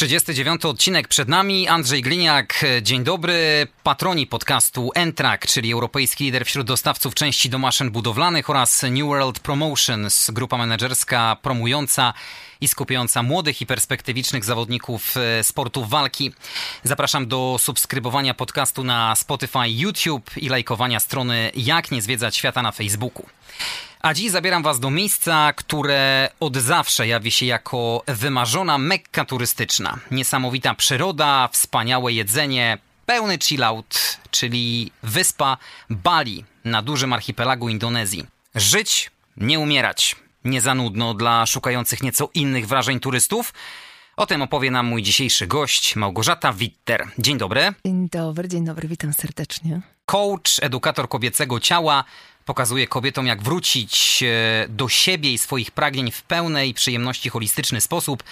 39 odcinek przed nami. Andrzej Gliniak, dzień dobry. Patroni podcastu Entrak, czyli europejski lider wśród dostawców części do maszyn budowlanych oraz New World Promotions, grupa menedżerska promująca i skupiająca młodych i perspektywicznych zawodników e, sportów walki. Zapraszam do subskrybowania podcastu na Spotify, YouTube i lajkowania strony Jak nie zwiedzać świata na Facebooku. A dziś zabieram Was do miejsca, które od zawsze jawi się jako wymarzona mekka turystyczna. Niesamowita przyroda, wspaniałe jedzenie, pełny chillout, czyli wyspa Bali na dużym archipelagu Indonezji. Żyć, nie umierać. Nie za nudno dla szukających nieco innych wrażeń turystów. O tym opowie nam mój dzisiejszy gość, Małgorzata Witter. Dzień dobry. Dzień dobry, dzień dobry, witam serdecznie. Coach, edukator kobiecego ciała, pokazuje kobietom, jak wrócić e, do siebie i swoich pragnień w pełnej przyjemności holistyczny sposób.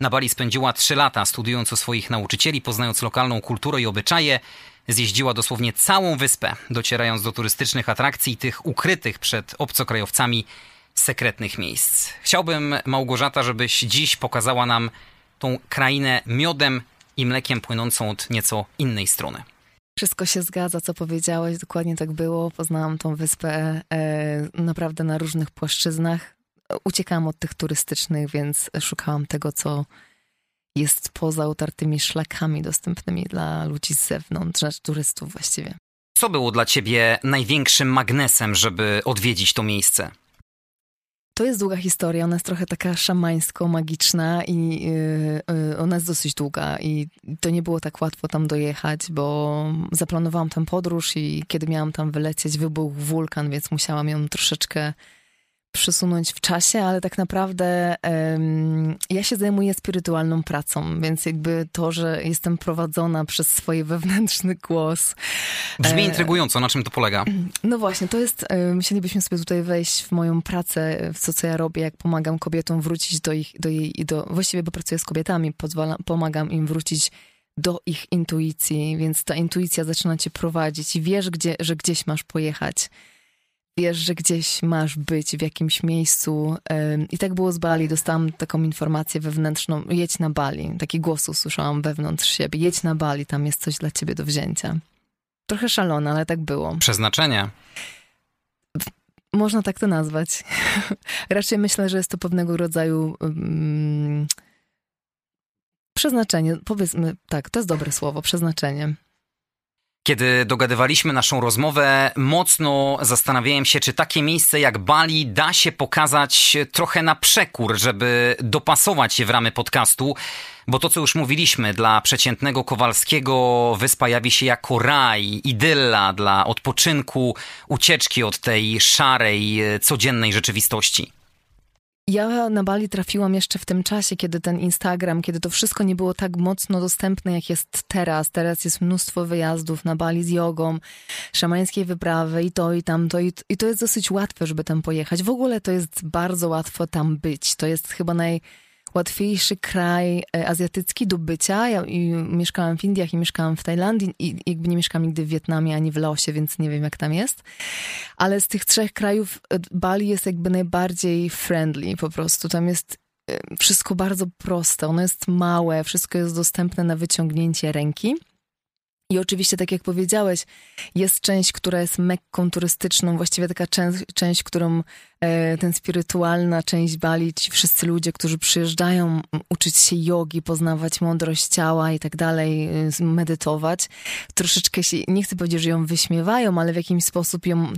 Na Bali spędziła trzy lata studiując u swoich nauczycieli, poznając lokalną kulturę i obyczaje. Zjeździła dosłownie całą wyspę, docierając do turystycznych atrakcji, tych ukrytych przed obcokrajowcami sekretnych miejsc. Chciałbym, Małgorzata, żebyś dziś pokazała nam tą krainę miodem i mlekiem płynącą od nieco innej strony. Wszystko się zgadza, co powiedziałeś, dokładnie tak było. Poznałam tą wyspę e, naprawdę na różnych płaszczyznach. Uciekałam od tych turystycznych, więc szukałam tego, co jest poza utartymi szlakami dostępnymi dla ludzi z zewnątrz, znaczy turystów właściwie. Co było dla ciebie największym magnesem, żeby odwiedzić to miejsce? To jest długa historia, ona jest trochę taka szamańsko-magiczna i yy, yy, ona jest dosyć długa i to nie było tak łatwo tam dojechać, bo zaplanowałam tę podróż i kiedy miałam tam wylecieć, wybuchł wulkan, więc musiałam ją troszeczkę przesunąć w czasie, ale tak naprawdę um, ja się zajmuję spirytualną pracą, więc jakby to, że jestem prowadzona przez swój wewnętrzny głos. Brzmi e, intrygująco, na czym to polega? No właśnie, to jest, e, musielibyśmy sobie tutaj wejść w moją pracę, w to, co ja robię, jak pomagam kobietom wrócić do ich, do jej, do, właściwie bo pracuję z kobietami, pozwalam, pomagam im wrócić do ich intuicji, więc ta intuicja zaczyna cię prowadzić i wiesz, gdzie, że gdzieś masz pojechać wiesz, że gdzieś masz być w jakimś miejscu. I tak było z Bali. Dostałam taką informację wewnętrzną: jedź na Bali. Taki głos usłyszałam wewnątrz siebie: jedź na Bali, tam jest coś dla ciebie do wzięcia. Trochę szalone, ale tak było. Przeznaczenie. Można tak to nazwać. Raczej myślę, że jest to pewnego rodzaju. Um, przeznaczenie, powiedzmy tak, to jest dobre słowo, przeznaczenie. Kiedy dogadywaliśmy naszą rozmowę, mocno zastanawiałem się, czy takie miejsce jak Bali da się pokazać trochę na przekór, żeby dopasować je w ramy podcastu. Bo to, co już mówiliśmy, dla przeciętnego Kowalskiego wyspa jawi się jako raj, idylla dla odpoczynku, ucieczki od tej szarej, codziennej rzeczywistości. Ja na Bali trafiłam jeszcze w tym czasie, kiedy ten Instagram, kiedy to wszystko nie było tak mocno dostępne, jak jest teraz. Teraz jest mnóstwo wyjazdów na Bali z jogą, szamańskiej wyprawy i to, i tamto. I, I to jest dosyć łatwe, żeby tam pojechać. W ogóle to jest bardzo łatwo tam być. To jest chyba naj łatwiejszy kraj e, azjatycki do bycia. Ja mieszkałam w Indiach i mieszkałam w Tajlandii i jakby nie mieszkałam nigdy w Wietnamie ani w Laosie, więc nie wiem jak tam jest. Ale z tych trzech krajów e, Bali jest jakby najbardziej friendly po prostu. Tam jest e, wszystko bardzo proste, ono jest małe, wszystko jest dostępne na wyciągnięcie ręki. I oczywiście, tak jak powiedziałeś, jest część, która jest mekką turystyczną, właściwie taka część, część którą e, ten spirytualna część Bali, ci wszyscy ludzie, którzy przyjeżdżają uczyć się jogi, poznawać mądrość ciała i tak dalej, e, medytować, troszeczkę się, nie chcę powiedzieć, że ją wyśmiewają, ale w jakiś sposób ją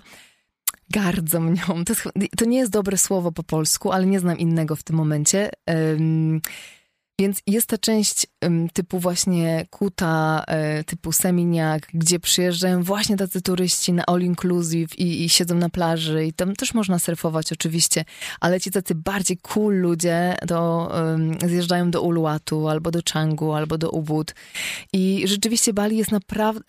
gardzą nią. To, to nie jest dobre słowo po polsku, ale nie znam innego w tym momencie. Więc jest ta część typu właśnie Kuta, e, typu Seminiak, gdzie przyjeżdżają właśnie tacy turyści na all inclusive i, i, siedzą na plaży i tam też można surfować oczywiście, ale ci tacy bardziej cool ludzie to um, zjeżdżają do Uluwatu albo do Changu albo do Ubud. I rzeczywiście Bali jest naprawdę,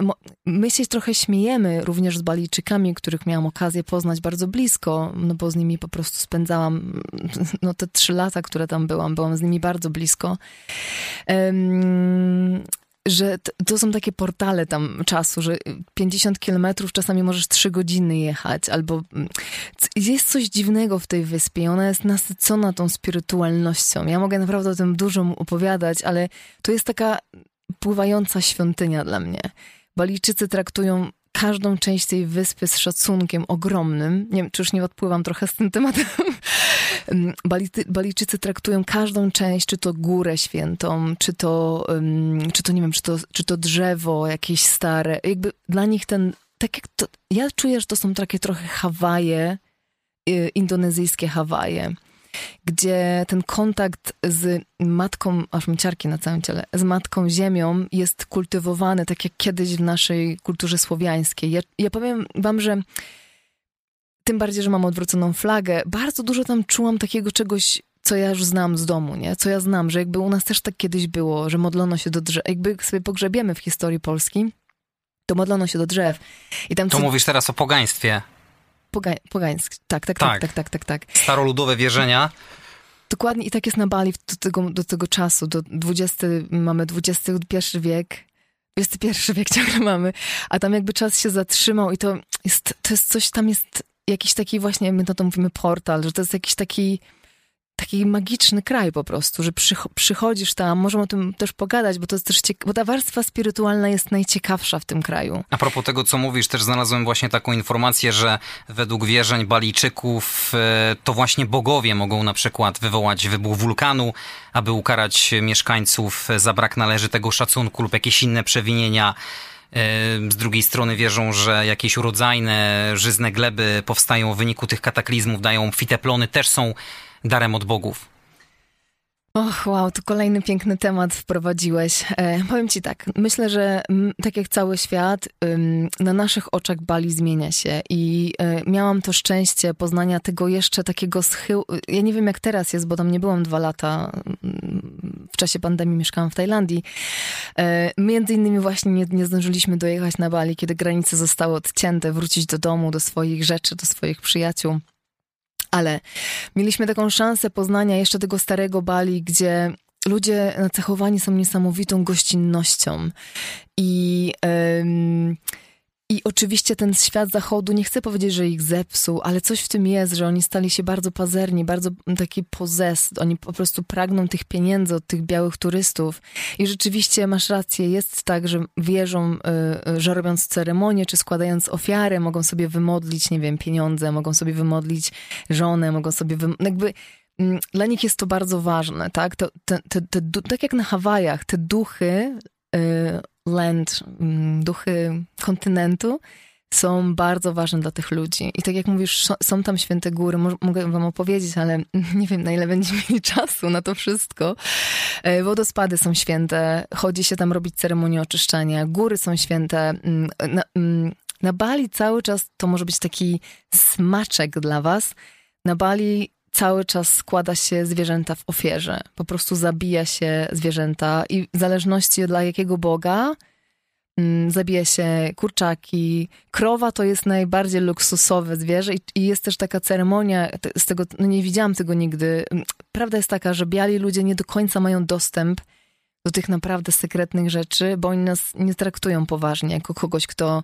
my się trochę śmiejemy również z Balijczykami, których miałam okazję poznać bardzo blisko, no bo z nimi po prostu spędzałam no te trzy lata, które tam byłam, byłam z nimi bardzo blisko Um, że to są takie portale tam czasu, że 50 kilometrów czasami możesz 3 godziny jechać, albo mm, jest coś dziwnego w tej wyspie. Ona jest nasycona tą spirytualnością. Ja mogę naprawdę o tym dużo opowiadać, ale to jest taka pływająca świątynia dla mnie. Balijczycy traktują każdą część tej wyspy z szacunkiem ogromnym. Nie wiem, czy już nie odpływam trochę z tym tematem. Bality, Balijczycy traktują każdą część, czy to górę świętą, czy to, um, czy to nie wiem, czy to, czy to drzewo jakieś stare. Jakby dla nich ten, tak jak to, ja czuję, że to są takie trochę Hawaje, y, indonezyjskie Hawaje gdzie ten kontakt z matką, aż mi ciarki na całym ciele, z matką ziemią jest kultywowany, tak jak kiedyś w naszej kulturze słowiańskiej. Ja, ja powiem wam, że tym bardziej, że mam odwróconą flagę, bardzo dużo tam czułam takiego czegoś, co ja już znam z domu, nie? Co ja znam, że jakby u nas też tak kiedyś było, że modlono się do drzew. Jakby sobie pogrzebiemy w historii Polski, to modlono się do drzew. I tam to co... mówisz teraz o pogaństwie. Poga pogańsk, tak, tak, tak, tak, tak, tak, tak. Staroludowe wierzenia. Dokładnie i tak jest na Bali do tego, do tego czasu, do 20, mamy XXI wiek, XXI wiek ciągle mamy, a tam jakby czas się zatrzymał i to jest, to jest coś, tam jest jakiś taki właśnie, my na to mówimy portal, że to jest jakiś taki taki magiczny kraj po prostu, że przychodzisz tam, możemy o tym też pogadać, bo to jest też bo ta warstwa spirytualna jest najciekawsza w tym kraju. A propos tego, co mówisz, też znalazłem właśnie taką informację, że według wierzeń Balijczyków e, to właśnie bogowie mogą na przykład wywołać wybuch wulkanu, aby ukarać mieszkańców za brak należytego szacunku lub jakieś inne przewinienia. E, z drugiej strony wierzą, że jakieś urodzajne, żyzne gleby powstają w wyniku tych kataklizmów, dają fiteplony, też są darem od bogów. Och, wow, to kolejny piękny temat wprowadziłeś. E, powiem ci tak, myślę, że m, tak jak cały świat, ym, na naszych oczach Bali zmienia się i y, miałam to szczęście poznania tego jeszcze takiego schyłu. Ja nie wiem jak teraz jest, bo tam nie byłam dwa lata. W czasie pandemii mieszkałam w Tajlandii. E, między innymi właśnie nie, nie zdążyliśmy dojechać na Bali, kiedy granice zostały odcięte, wrócić do domu, do swoich rzeczy, do swoich przyjaciół. Ale mieliśmy taką szansę poznania jeszcze tego starego Bali, gdzie ludzie nacechowani są niesamowitą gościnnością i. Ym, i oczywiście ten świat zachodu, nie chcę powiedzieć, że ich zepsuł, ale coś w tym jest, że oni stali się bardzo pazerni, bardzo taki pozes. Oni po prostu pragną tych pieniędzy od tych białych turystów. I rzeczywiście masz rację, jest tak, że wierzą, y, y, że robiąc ceremonię czy składając ofiarę, mogą sobie wymodlić, nie wiem, pieniądze, mogą sobie wymodlić żonę, mogą sobie wym... jakby mm, dla nich jest to bardzo ważne, tak? To, te, te, te, tak jak na Hawajach, te duchy y, land, mm, duchy kontynentu są bardzo ważne dla tych ludzi. I tak jak mówisz, są tam święte góry, mogę wam opowiedzieć, ale nie wiem, na ile będziemy mieli czasu na to wszystko. E, wodospady są święte, chodzi się tam robić ceremonię oczyszczania, góry są święte. Mm, na, mm, na Bali cały czas to może być taki smaczek dla was. Na Bali cały czas składa się zwierzęta w ofierze. Po prostu zabija się zwierzęta i w zależności dla jakiego Boga mm, zabija się kurczaki. Krowa to jest najbardziej luksusowe zwierzę i, i jest też taka ceremonia, z tego, no nie widziałam tego nigdy. Prawda jest taka, że biali ludzie nie do końca mają dostęp do tych naprawdę sekretnych rzeczy, bo oni nas nie traktują poważnie jako kogoś, kto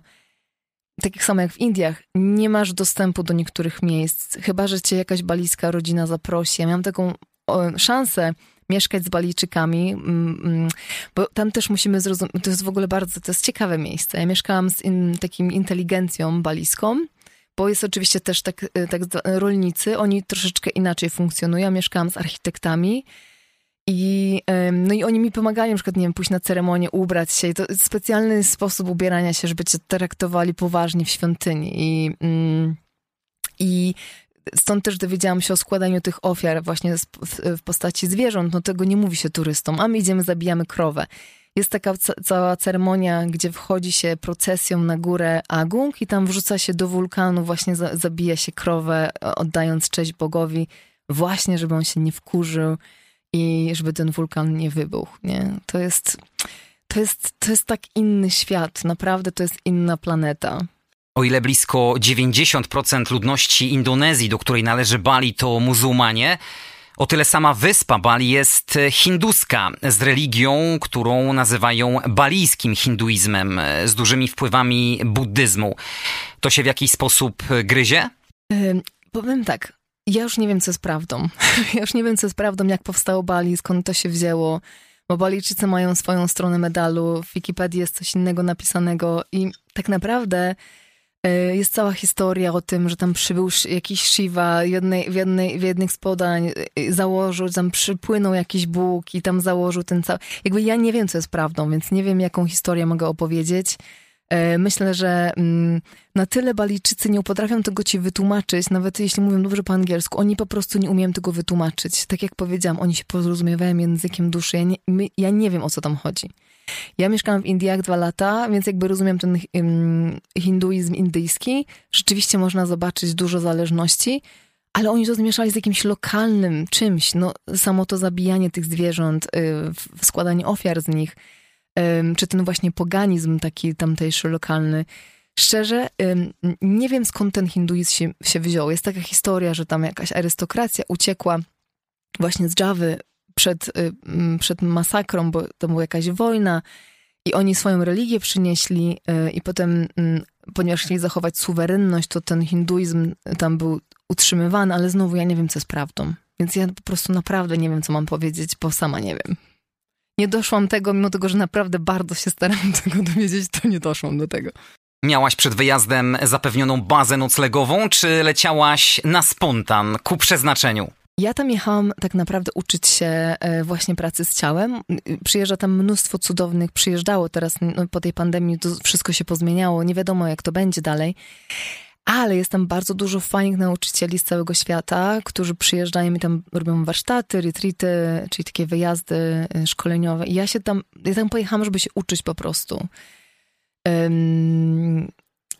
tak samo jak w Indiach, nie masz dostępu do niektórych miejsc, chyba że cię jakaś balijska rodzina zaprosi. Ja miałam taką o, szansę mieszkać z Balijczykami, mm, mm, bo tam też musimy zrozumieć, to jest w ogóle bardzo, to jest ciekawe miejsce. Ja mieszkałam z in, takim inteligencją balijską, bo jest oczywiście też tak, tak rolnicy, oni troszeczkę inaczej funkcjonują. Ja mieszkałam z architektami, i, no i oni mi pomagają, na przykład, nie wiem, pójść na ceremonię, ubrać się. I to specjalny sposób ubierania się, żeby cię traktowali poważnie w świątyni. I, mm, i stąd też dowiedziałam się o składaniu tych ofiar właśnie w postaci zwierząt. No tego nie mówi się turystom, a my idziemy, zabijamy krowę. Jest taka cała ceremonia, gdzie wchodzi się procesją na górę Agung i tam wrzuca się do wulkanu, właśnie za, zabija się krowę, oddając cześć Bogowi, właśnie żeby on się nie wkurzył i żeby ten wulkan nie wybuchł. Nie? To, jest, to, jest, to jest tak inny świat, naprawdę to jest inna planeta. O ile blisko 90% ludności Indonezji, do której należy Bali, to muzułmanie, o tyle sama wyspa Bali jest hinduska, z religią, którą nazywają balijskim hinduizmem, z dużymi wpływami buddyzmu. To się w jakiś sposób gryzie? Yy, powiem tak, ja już nie wiem, co jest prawdą. ja już nie wiem, co jest prawdą, jak powstało Bali, skąd to się wzięło. Bo Balijczycy mają swoją stronę medalu, w Wikipedii jest coś innego napisanego i tak naprawdę E, jest cała historia o tym, że tam przybył jakiś Shiva jednej, w jednej, w jednych z podań, e, założył, tam przypłynął jakiś Bóg i tam założył ten cały... Jakby ja nie wiem, co jest prawdą, więc nie wiem, jaką historię mogę opowiedzieć. E, myślę, że mm, na tyle Balijczycy nie potrafią tego ci wytłumaczyć, nawet jeśli mówią dobrze po angielsku, oni po prostu nie umieją tego wytłumaczyć. Tak jak powiedziałam, oni się porozumiewają językiem duszy. Ja nie, ja nie wiem, o co tam chodzi. Ja mieszkałam w Indiach dwa lata, więc jakby rozumiem ten hinduizm indyjski. Rzeczywiście można zobaczyć dużo zależności, ale oni to zmieszali z jakimś lokalnym czymś. No, samo to zabijanie tych zwierząt, y, składanie ofiar z nich, czy ten właśnie poganizm taki tamtejszy, lokalny. Szczerze, nie wiem skąd ten hinduizm się, się wziął. Jest taka historia, że tam jakaś arystokracja uciekła właśnie z Jawy przed, y, przed masakrą, bo to była jakaś wojna i oni swoją religię przynieśli y, i potem, ponieważ chcieli zachować suwerenność, to ten hinduizm tam był utrzymywany, ale znowu ja nie wiem, co jest prawdą. Więc ja po prostu naprawdę nie wiem, co mam powiedzieć, bo sama nie wiem. Nie doszłam tego, mimo tego, że naprawdę bardzo się staram tego dowiedzieć, to nie doszłam do tego. Miałaś przed wyjazdem zapewnioną bazę noclegową, czy leciałaś na spontan ku przeznaczeniu? Ja tam jechałam tak naprawdę uczyć się e, właśnie pracy z ciałem. Przyjeżdża tam mnóstwo cudownych, przyjeżdżało teraz no, po tej pandemii, to wszystko się pozmieniało, nie wiadomo jak to będzie dalej. Ale jest tam bardzo dużo fajnych nauczycieli z całego świata, którzy przyjeżdżają i tam robią warsztaty, retreaty, czyli takie wyjazdy e, szkoleniowe. I ja się tam, ja tam pojechałam, żeby się uczyć po prostu.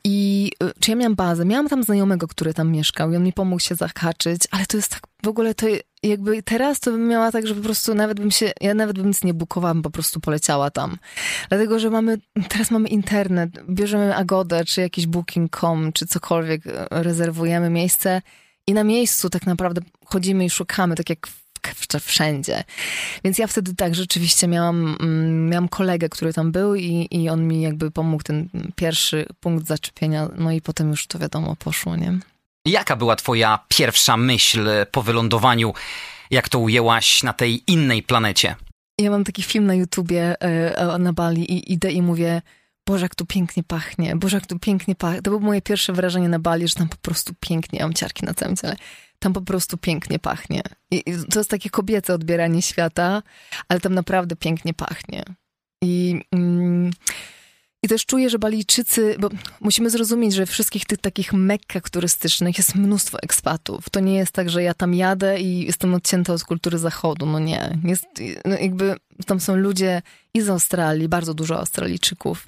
I y, czy ja miałam bazę? Miałam tam znajomego, który tam mieszkał i on mi pomógł się zahaczyć, ale to jest tak, w ogóle to jakby teraz to bym miała tak, że po prostu nawet bym się, ja nawet bym nic nie bukowała, po prostu poleciała tam. Dlatego, że mamy, teraz mamy internet, bierzemy Agodę, czy jakiś booking.com, czy cokolwiek, rezerwujemy miejsce i na miejscu tak naprawdę chodzimy i szukamy, tak jak wszędzie. Więc ja wtedy tak rzeczywiście miałam, mm, miałam kolegę, który tam był i, i on mi jakby pomógł ten pierwszy punkt zaczepienia, no i potem już to wiadomo poszło, nie? Jaka była twoja pierwsza myśl po wylądowaniu, jak to ujęłaś na tej innej planecie? Ja mam taki film na YouTubie e, na Bali i idę i mówię, Boże, jak tu pięknie pachnie, Boże, jak tu pięknie pachnie. To było moje pierwsze wrażenie na Bali, że tam po prostu pięknie, ja mam ciarki na całym ciele tam po prostu pięknie pachnie. I to jest takie kobiece odbieranie świata, ale tam naprawdę pięknie pachnie. I, mm, i też czuję, że Balijczycy, bo musimy zrozumieć, że wszystkich tych takich mekkach turystycznych jest mnóstwo ekspatów. To nie jest tak, że ja tam jadę i jestem odcięta od kultury zachodu. No nie. Jest, no jakby tam są ludzie i z Australii, bardzo dużo Australijczyków.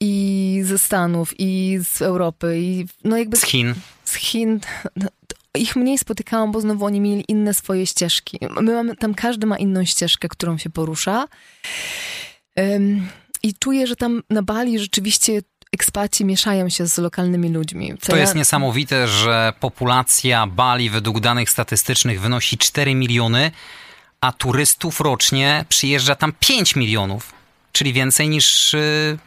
I ze Stanów, i z Europy, i no jakby. Z Chin z Chin ich mniej spotykałam, bo znowu oni mieli inne swoje ścieżki. My mamy, tam każdy ma inną ścieżkę, którą się porusza. Um, I czuję, że tam na Bali rzeczywiście ekspaci mieszają się z lokalnymi ludźmi. Co to ja... jest niesamowite, że populacja Bali według danych statystycznych wynosi 4 miliony, a turystów rocznie przyjeżdża tam 5 milionów, czyli więcej niż yy,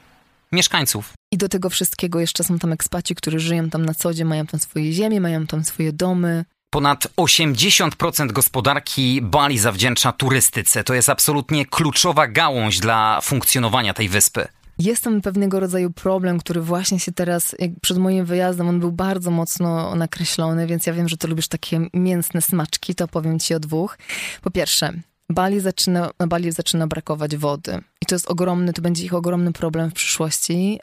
mieszkańców. I do tego wszystkiego jeszcze są tam ekspaci, którzy żyją tam na co dzień, mają tam swoje ziemie, mają tam swoje domy. Ponad 80% gospodarki Bali zawdzięcza turystyce. To jest absolutnie kluczowa gałąź dla funkcjonowania tej wyspy. Jest tam pewnego rodzaju problem, który właśnie się teraz, przed moim wyjazdem, on był bardzo mocno nakreślony, więc ja wiem, że ty lubisz takie mięsne smaczki, to powiem ci o dwóch. Po pierwsze, Bali zaczyna, na Bali zaczyna brakować wody. I to jest ogromny, to będzie ich ogromny problem w przyszłości.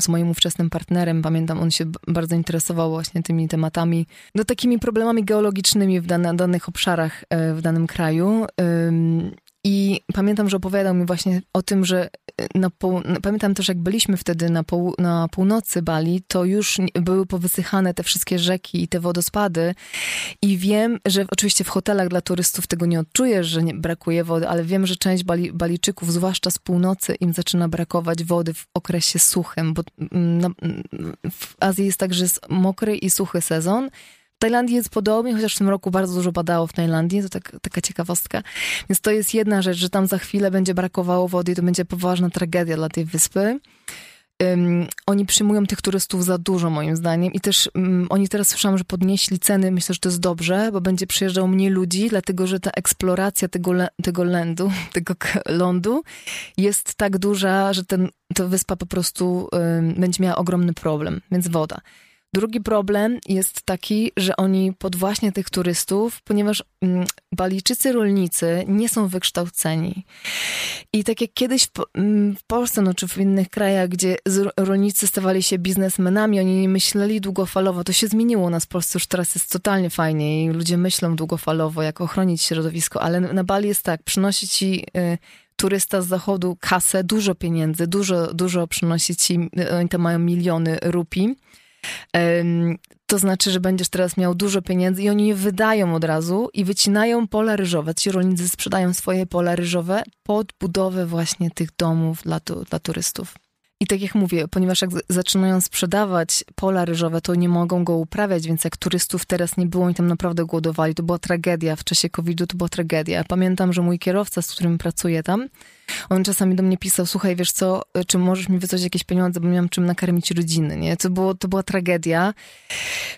Z moim ówczesnym partnerem, pamiętam, on się bardzo interesował właśnie tymi tematami, no takimi problemami geologicznymi w dane, danych obszarach e, w danym kraju. I pamiętam, że opowiadał mi właśnie o tym, że e, na pamiętam też, jak byliśmy wtedy na, pół... na północy Bali, to już były powysychane te wszystkie rzeki i te wodospady. I wiem, że oczywiście w hotelach dla turystów tego nie odczujesz, że nie brakuje wody, ale wiem, że część Bali... Balijczyków, zwłaszcza z północy, im zaczyna brakować wody w okresie suchym, bo w Azji jest tak, że jest mokry i suchy sezon Tajlandii jest podobnie, chociaż w tym roku bardzo dużo badało w Tajlandii, to tak, taka ciekawostka. Więc to jest jedna rzecz, że tam za chwilę będzie brakowało wody i to będzie poważna tragedia dla tej wyspy. Um, oni przyjmują tych turystów za dużo, moim zdaniem. I też um, oni teraz słyszałam, że podnieśli ceny. Myślę, że to jest dobrze, bo będzie przyjeżdżało mniej ludzi, dlatego że ta eksploracja tego, tego lądu, tego lądu jest tak duża, że ten, ta wyspa po prostu um, będzie miała ogromny problem. Więc woda. Drugi problem jest taki, że oni pod właśnie tych turystów, ponieważ mm, Balijczycy rolnicy nie są wykształceni. I tak jak kiedyś w, mm, w, Polsce, no, czy w innych krajach, gdzie rolnicy stawali się biznesmenami, oni nie myśleli długofalowo. To się zmieniło u nas w Polsce, już teraz jest totalnie fajnie i ludzie myślą długofalowo, jak ochronić środowisko, ale na Bali jest tak, przynosi ci... Y, turysta z zachodu kasę, dużo pieniędzy, dużo, dużo przynosi ci, y, oni tam mają miliony rupii to znaczy, że będziesz teraz miał dużo pieniędzy i oni je wydają od razu i wycinają pola ryżowe. Ci rolnicy sprzedają swoje pola ryżowe pod budowę właśnie tych domów dla, tu, dla turystów. I tak jak mówię, ponieważ jak zaczynają sprzedawać pola ryżowe, to nie mogą go uprawiać, więc jak turystów teraz nie było, i tam naprawdę głodowali. To była tragedia. W czasie COVID-u to była tragedia. Pamiętam, że mój kierowca, z którym pracuję tam, on czasami do mnie pisał, słuchaj, wiesz co, czy możesz mi wysłać jakieś pieniądze, bo miałam czym nakarmić rodziny, nie? To, było, to była tragedia.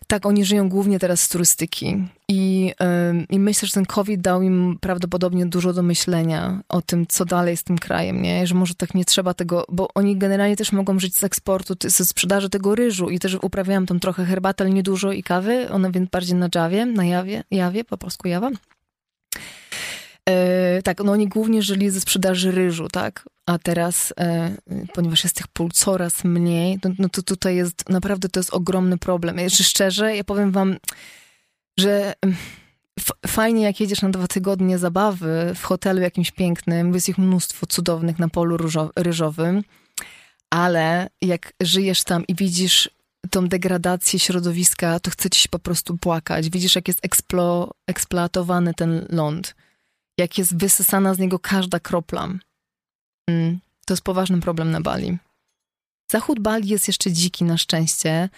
Tak, oni żyją głównie teraz z turystyki. I, yy, I myślę, że ten COVID dał im prawdopodobnie dużo do myślenia o tym, co dalej z tym krajem, nie? Że może tak nie trzeba tego, bo oni generalnie też mogą żyć z eksportu, ze sprzedaży tego ryżu i też uprawiałam tam trochę herbaty, ale niedużo i kawy, one więc bardziej na Jawie, na jawie, jawie, po polsku jawa. E, tak, no oni głównie żyli ze sprzedaży ryżu, tak? A teraz, e, ponieważ jest tych pól coraz mniej, no, no to tutaj jest, naprawdę to jest ogromny problem. Jeszcze szczerze, ja powiem wam, że fajnie jak jedziesz na dwa tygodnie zabawy w hotelu jakimś pięknym, jest ich mnóstwo cudownych na polu ryżowym, ale jak żyjesz tam i widzisz tą degradację środowiska, to chce ci się po prostu płakać. Widzisz, jak jest eksplo, eksploatowany ten ląd jak jest wysysana z niego każda kropla. Mm, to jest poważny problem na Bali. Zachód Bali jest jeszcze dziki na szczęście.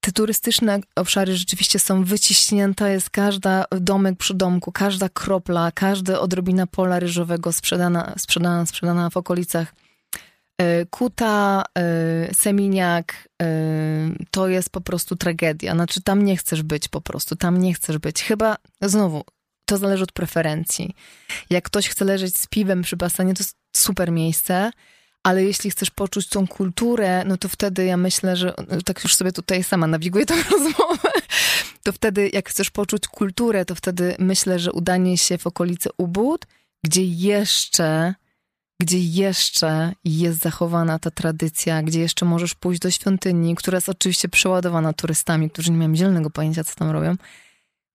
Te turystyczne obszary rzeczywiście są wyciśnięte, jest każda domek przy domku, każda kropla, każda odrobina pola ryżowego sprzedana, sprzedana, sprzedana w okolicach e, Kuta, e, Seminiak, e, to jest po prostu tragedia. Znaczy, tam nie chcesz być po prostu, tam nie chcesz być. Chyba, znowu, to zależy od preferencji. Jak ktoś chce leżeć z piwem przy basenie, to jest super miejsce, ale jeśli chcesz poczuć tą kulturę, no to wtedy ja myślę, że tak już sobie tutaj sama nawiguję tę rozmowę, to wtedy jak chcesz poczuć kulturę, to wtedy myślę, że udanie się w okolice Ubud, gdzie jeszcze gdzie jeszcze jest zachowana ta tradycja, gdzie jeszcze możesz pójść do świątyni, która jest oczywiście przeładowana turystami, którzy nie mają zielonego pojęcia, co tam robią,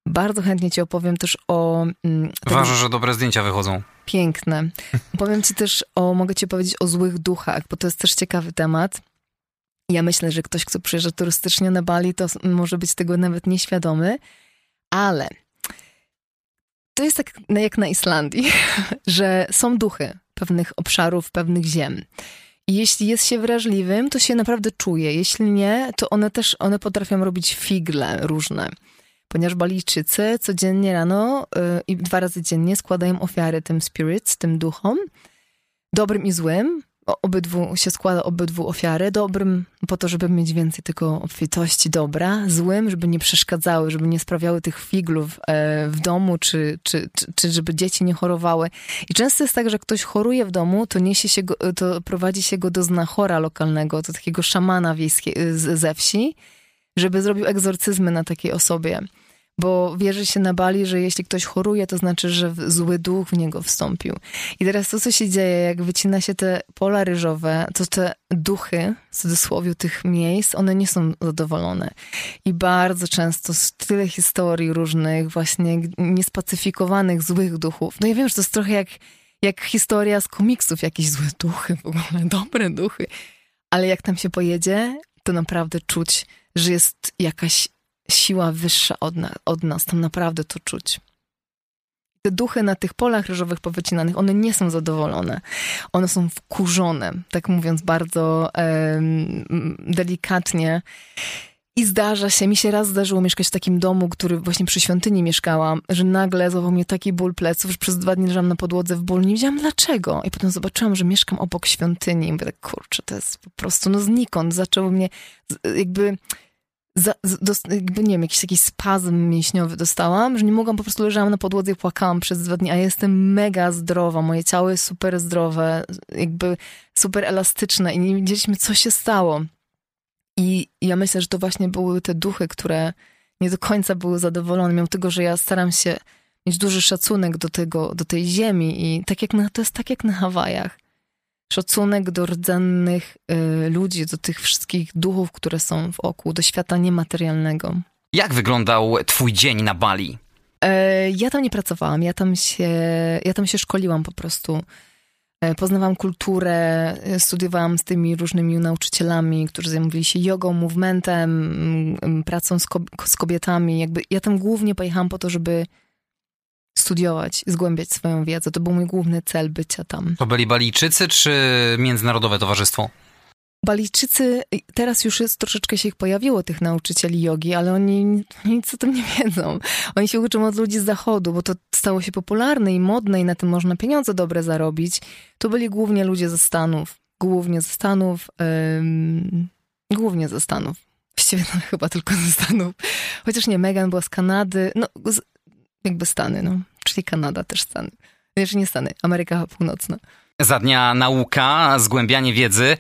bardzo chętnie ci opowiem też o... Mm, Ważne, że dobre zdjęcia wychodzą. Piękne. Powiem ci też o, mogę ci powiedzieć o złych duchach, bo to jest też ciekawy temat. Ja myślę, że ktoś, kto przyjeżdża turystycznie na Bali, to może być tego nawet nieświadomy, ale to jest tak jak na Islandii, że są duchy pewnych obszarów, pewnych ziem. I jeśli jest się wrażliwym, to się naprawdę czuje. Jeśli nie, to one też, one potrafią robić figle różne ponieważ Balijczycy codziennie rano yy, i dwa razy dziennie składają ofiary tym spirits, tym duchom, dobrym i złym. Obydwu się składa obydwu ofiary. Dobrym po to, żeby mieć więcej tego obfitości dobra, złym, żeby nie przeszkadzały, żeby nie sprawiały tych figlów e, w domu, czy, czy, czy, czy, żeby dzieci nie chorowały. I często jest tak, że ktoś choruje w domu, to niesie się go, to prowadzi się go do znachora lokalnego, do takiego szamana wiejskiego ze wsi, żeby zrobił egzorcyzmy na takiej osobie. bo wierzy się na Bali, że jeśli ktoś choruje, to znaczy, że zły duch w niego wstąpił. I teraz to, co się dzieje, jak wycina się te pola ryżowe, to te duchy, w cudzysłowie, tych miejsc, one nie są zadowolone. I bardzo często tyle historii różnych, właśnie niespacyfikowanych złych duchów. No ja wiem, że to jest trochę jak, jak historia z komiksów, jakieś złe duchy, w ogóle dobre duchy. Ale jak tam się pojedzie, to naprawdę czuć, że jest jakaś siła wyższa od, na, od nas. Tam naprawdę to czuć. Te duchy na tych polach ryżowych powycinanych, one nie są zadowolone. One są wkurzone, tak mówiąc bardzo delikatnie. I zdarza się, mi się raz zdarzyło mieszkać w takim domu, który właśnie przy świątyni mieszkałam, że nagle złapał mnie taki ból pleców, że przez dwa dni leżałam na podłodze w bólu. Nie wiedziałam dlaczego. I potem zobaczyłam, że mieszkam obok świątyni. I mówię tak, kurczę, to jest po prostu, no znikąd. Zaczęło mnie jakby za, jakby, nie wiem, jakiś taki spazm mięśniowy dostałam, że nie mogłam, po prostu leżałam na podłodze i płakałam przez dwa dni, a jestem mega zdrowa, moje ciało jest super zdrowe, jakby super elastyczne i nie wiedzieliśmy, co się stało. I ja myślę, że to właśnie były te duchy, które nie do końca były zadowolone, mimo tego, że ja staram się mieć duży szacunek do tego, do tej ziemi i tak jak na, to jest tak jak na Hawajach szacunek do rdzennych y, ludzi, do tych wszystkich duchów, które są wokół, do świata niematerialnego. Jak wyglądał twój dzień na Bali? E, ja tam nie pracowałam, ja tam się, ja tam się szkoliłam po prostu. E, poznawałam kulturę, e, studiowałam z tymi różnymi nauczycielami, którzy zajmowali się jogą, movementem, pracą z, z kobietami. Jakby ja tam głównie pojechałam po to, żeby studiować, zgłębiać swoją wiedzę. To był mój główny cel bycia tam. To byli Balijczycy czy Międzynarodowe Towarzystwo? Balijczycy, teraz już jest troszeczkę się ich pojawiło, tych nauczycieli jogi, ale oni nic o tym nie wiedzą. Oni się uczą od ludzi z zachodu, bo to stało się popularne i modne i na tym można pieniądze dobre zarobić. To byli głównie ludzie ze Stanów. Głównie ze Stanów. Ym, głównie ze Stanów. Właściwie no, chyba tylko ze Stanów. Chociaż nie, Megan była z Kanady. No, z, jakby Stany, no. Czyli Kanada też Stany. Znaczy nie Stany, Ameryka Północna. Za dnia nauka, zgłębianie wiedzy,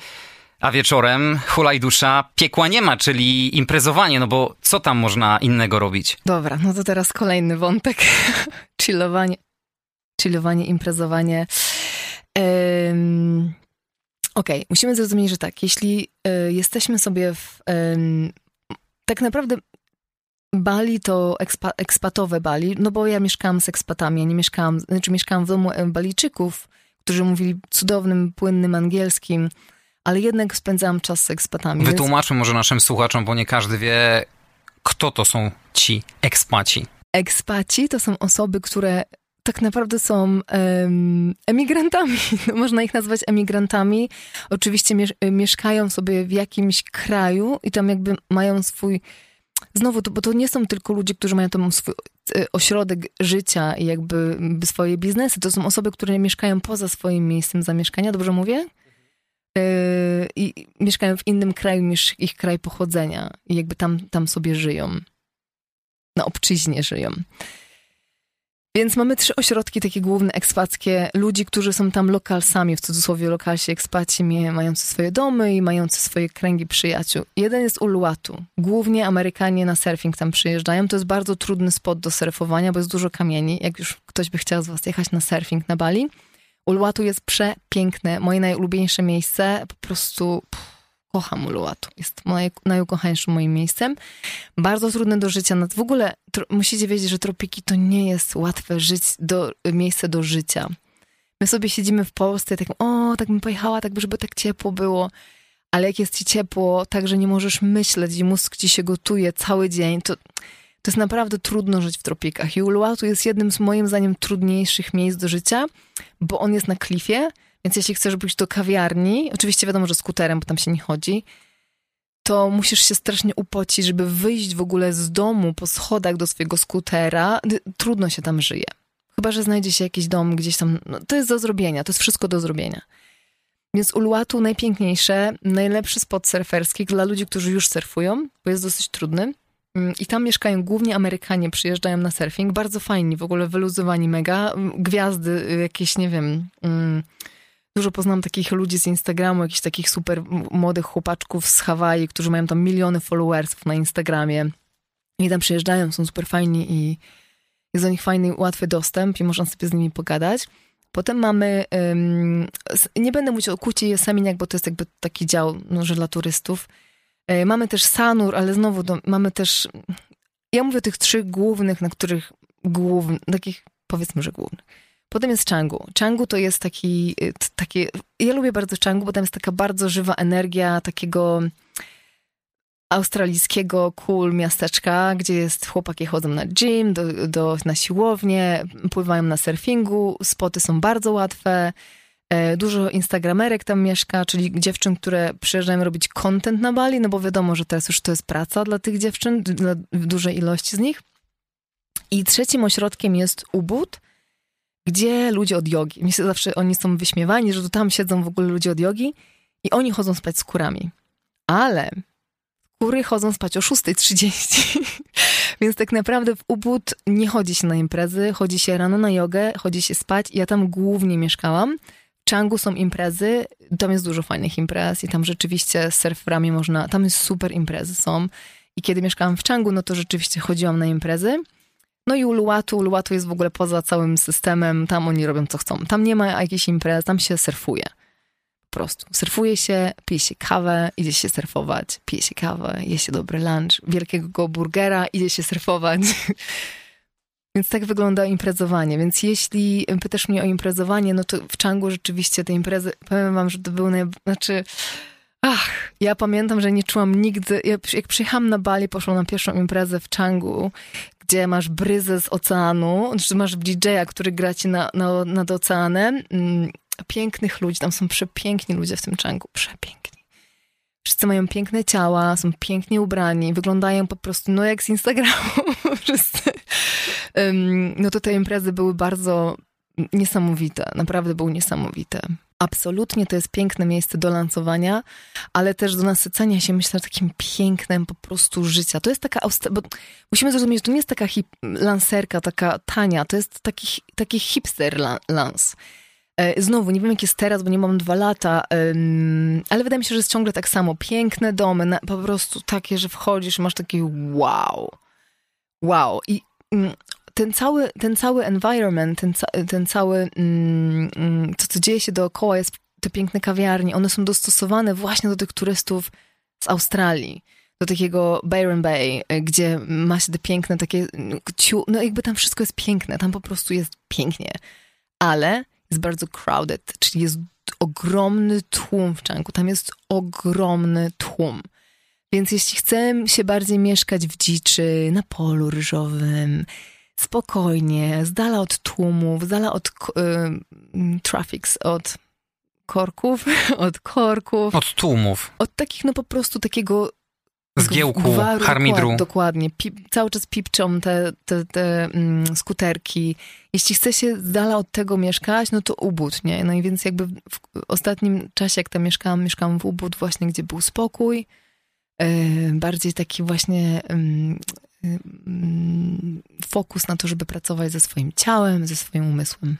a wieczorem hulaj dusza, piekła nie ma, czyli imprezowanie, no bo co tam można innego robić? Dobra, no to teraz kolejny wątek. chillowanie, chillowanie, imprezowanie. Um, Okej, okay. musimy zrozumieć, że tak, jeśli y, jesteśmy sobie w... Y, tak naprawdę Bali to ekspa, ekspatowe Bali, no bo ja mieszkałam z ekspatami, ja nie mieszkałam, znaczy mieszkałam w domu Balijczyków, którzy mówili cudownym, płynnym angielskim, ale jednak spędzałam czas z ekspatami. Wytłumaczmy więc... może naszym słuchaczom, bo nie każdy wie, kto to są ci ekspaci. Ekspaci to są osoby, które tak naprawdę są um, emigrantami. No, można ich nazwać emigrantami. Oczywiście mieszkają sobie w jakimś kraju i tam jakby mają swój znowu, to, bo to nie są tylko ludzie, którzy mają tam swój e, ośrodek życia i jakby swoje biznesy. To są osoby, które mieszkają poza swoim miejscem zamieszkania, dobrze mówię? Yy, I mieszkają w innym kraju niż ich kraj pochodzenia i jakby tam, tam sobie żyją. Na obczyźnie żyją. Więc mamy trzy ośrodki takie główne ekspackie, ludzi, którzy są tam lokalsami, w cudzysłowie lokalsi ekspaci, mający swoje domy i mający swoje kręgi przyjaciół. Jeden jest Uluwatu. Głównie Amerykanie na surfing tam przyjeżdżają. To jest bardzo trudny spot do surfowania, bo jest dużo kamieni. Jak już ktoś by chciał z was jechać na surfing na Bali. Uluwatu jest przepiękne, moje najulubieńsze miejsce. Po prostu... Pff, kocham Uluwatu. Jest moje, najukochańszym moim miejscem. Bardzo trudne do życia. W ogóle musicie wiedzieć, że tropiki to nie jest łatwe żyć do, miejsce do życia. My sobie siedzimy w Polsce tak, o, tak bym pojechała, tak żeby tak ciepło było. Ale jak jest ci ciepło, tak, że nie możesz myśleć i mózg ci się gotuje cały dzień, to, to jest naprawdę trudno żyć w tropikach. I Uluwatu jest jednym z moim zdaniem trudniejszych miejsc do życia, bo on jest na klifie, więc jeśli chcesz pójść do kawiarni, oczywiście wiadomo, że skuterem, bo tam się nie chodzi, to musisz się strasznie upocić, żeby wyjść w ogóle z domu po schodach do swojego skutera. Trudno się tam żyje. Chyba, że znajdzie się jakiś dom gdzieś tam. No, to jest do zrobienia, to jest wszystko do zrobienia. Więc Uluwatu najpiękniejsze, najlepszy spot surferski dla ludzi, którzy już surfują, bo jest dosyć trudny. Mm, I tam mieszkają głównie Amerykanie, przyjeżdżają na surfing. Bardzo fajni, w ogóle wyluzowani mega. Gwiazdy, jakieś, nie wiem... Mm, Dużo poznam takich ludzi z Instagramu, jakichś takich super młodych chłopaczków z Hawaii, którzy mają tam miliony followersów na Instagramie. I tam przyjeżdżają, są super fajni i jest do nich fajny, łatwy dostęp i można sobie z nimi pogadać. Potem mamy, um, nie będę mówić o Kucie i Yoseminiak, bo to jest jakby taki dział może dla turystów. E, mamy też Sanur, ale znowu do, mamy też, ja mówię o tych trzech głównych, na których głównych, takich powiedzmy, że głównych. Potem jest Changu. Changu to jest taki, y, takie, ja lubię bardzo Changu, bo tam jest taka bardzo żywa energia takiego australijskiego cool miasteczka, gdzie jest chłopaki chodzą na gym, do, do, na siłownię, pływają na surfingu, spoty są bardzo łatwe. E, dużo instagramerek tam mieszka, czyli dziewczyn, które przyjeżdżają robić content na Bali, no bo wiadomo, że teraz już to jest praca dla tych dziewczyn, dla dużej ilości z nich. I trzecim ośrodkiem jest Ubud, gdzie ludzie od jogi. Myślę, zawsze oni są wyśmiewani, że tu tam siedzą w ogóle ludzie od jogi i oni chodzą spać z kurami. Ale kury chodzą spać o 6.30. Więc tak naprawdę w Ubud nie chodzi się na imprezy, chodzi się rano na jogę, chodzi się spać. Ja tam głównie mieszkałam. W Changu są imprezy, tam jest dużo fajnych imprez i tam rzeczywiście z surferami można, tam jest super imprezy są. I kiedy mieszkałam w Changu, no to rzeczywiście chodziłam na imprezy. No i Uluwatu, Uluwatu jest w ogóle poza całym systemem, tam oni robią co chcą. Tam nie ma jakiejś imprez, tam się surfuje. Po prostu. Surfuje się, pije się kawę, idzie się surfować, pije się kawę, je się dobry lunch, wielkiego burgera, idzie się surfować. Więc tak wygląda imprezowanie. Więc jeśli pytasz mnie o imprezowanie, no to w Changu rzeczywiście te imprezy, powiem wam, że to były naj... Znaczy, ach, ja pamiętam, że nie czułam nigdy... Ja, jak przyjechałam na Bali, poszłam na pierwszą imprezę w Changu, gdzie masz bryzę z oceanu, czy masz DJ-a, który gra ci na, na, nad oceanem. Mm, pięknych ludzi, tam są przepiękni ludzie w tym Changu, przepiękni. Wszyscy mają piękne ciała, są pięknie ubrani, wyglądają po prostu no jak z Instagramu. Wszyscy. No to te imprezy były bardzo niesamowite, naprawdę były niesamowite. Absolutnie to jest piękne miejsce do lansowania, ale też do nasycenia się, myślę, takim pięknem po prostu życia. To jest taka, bo musimy zrozumieć, że to nie jest taka hip, lanserka, taka tania, to jest taki, taki hipster lans. E, znowu, nie wiem jak jest teraz, bo nie mam dwa lata, ale wydaje mi się, że jest ciągle tak samo. Piękne domy, po prostu takie, że wchodzisz i masz taki wow. Wow. I mm, ten cały, ten cały environment, ten, ten cały, mm, mm, to co dzieje się dookoła, jest te piękne kawiarnie, one są dostosowane właśnie do tych turystów z Australii. Do takiego Byron Bay, gdzie ma się te piękne takie, no jakby tam wszystko jest piękne, tam po prostu jest pięknie. Ale jest bardzo crowded, czyli jest ogromny tłum w Czanku. Tam jest ogromny tłum. Więc jeśli chcę się bardziej mieszkać w dziczy, na polu ryżowym, spokojnie, z dala od tłumów, z dala od y, traffics, od korków, od korków. Od tłumów. Od takich, no po prostu takiego Zgiełku, gwaru, harmidru. Dokładnie. Pip, cały czas pipczą te, te, te mm, skuterki. Jeśli chce się z dala od tego mieszkać, no to Ubud, nie? No i więc jakby w, ostatnim czasie, jak tam mieszkałam, mieszkałam w Ubud właśnie, gdzie był spokój. Yy, bardziej taki właśnie yy, fokus na to, żeby pracować ze swoim ciałem, ze swoim umysłem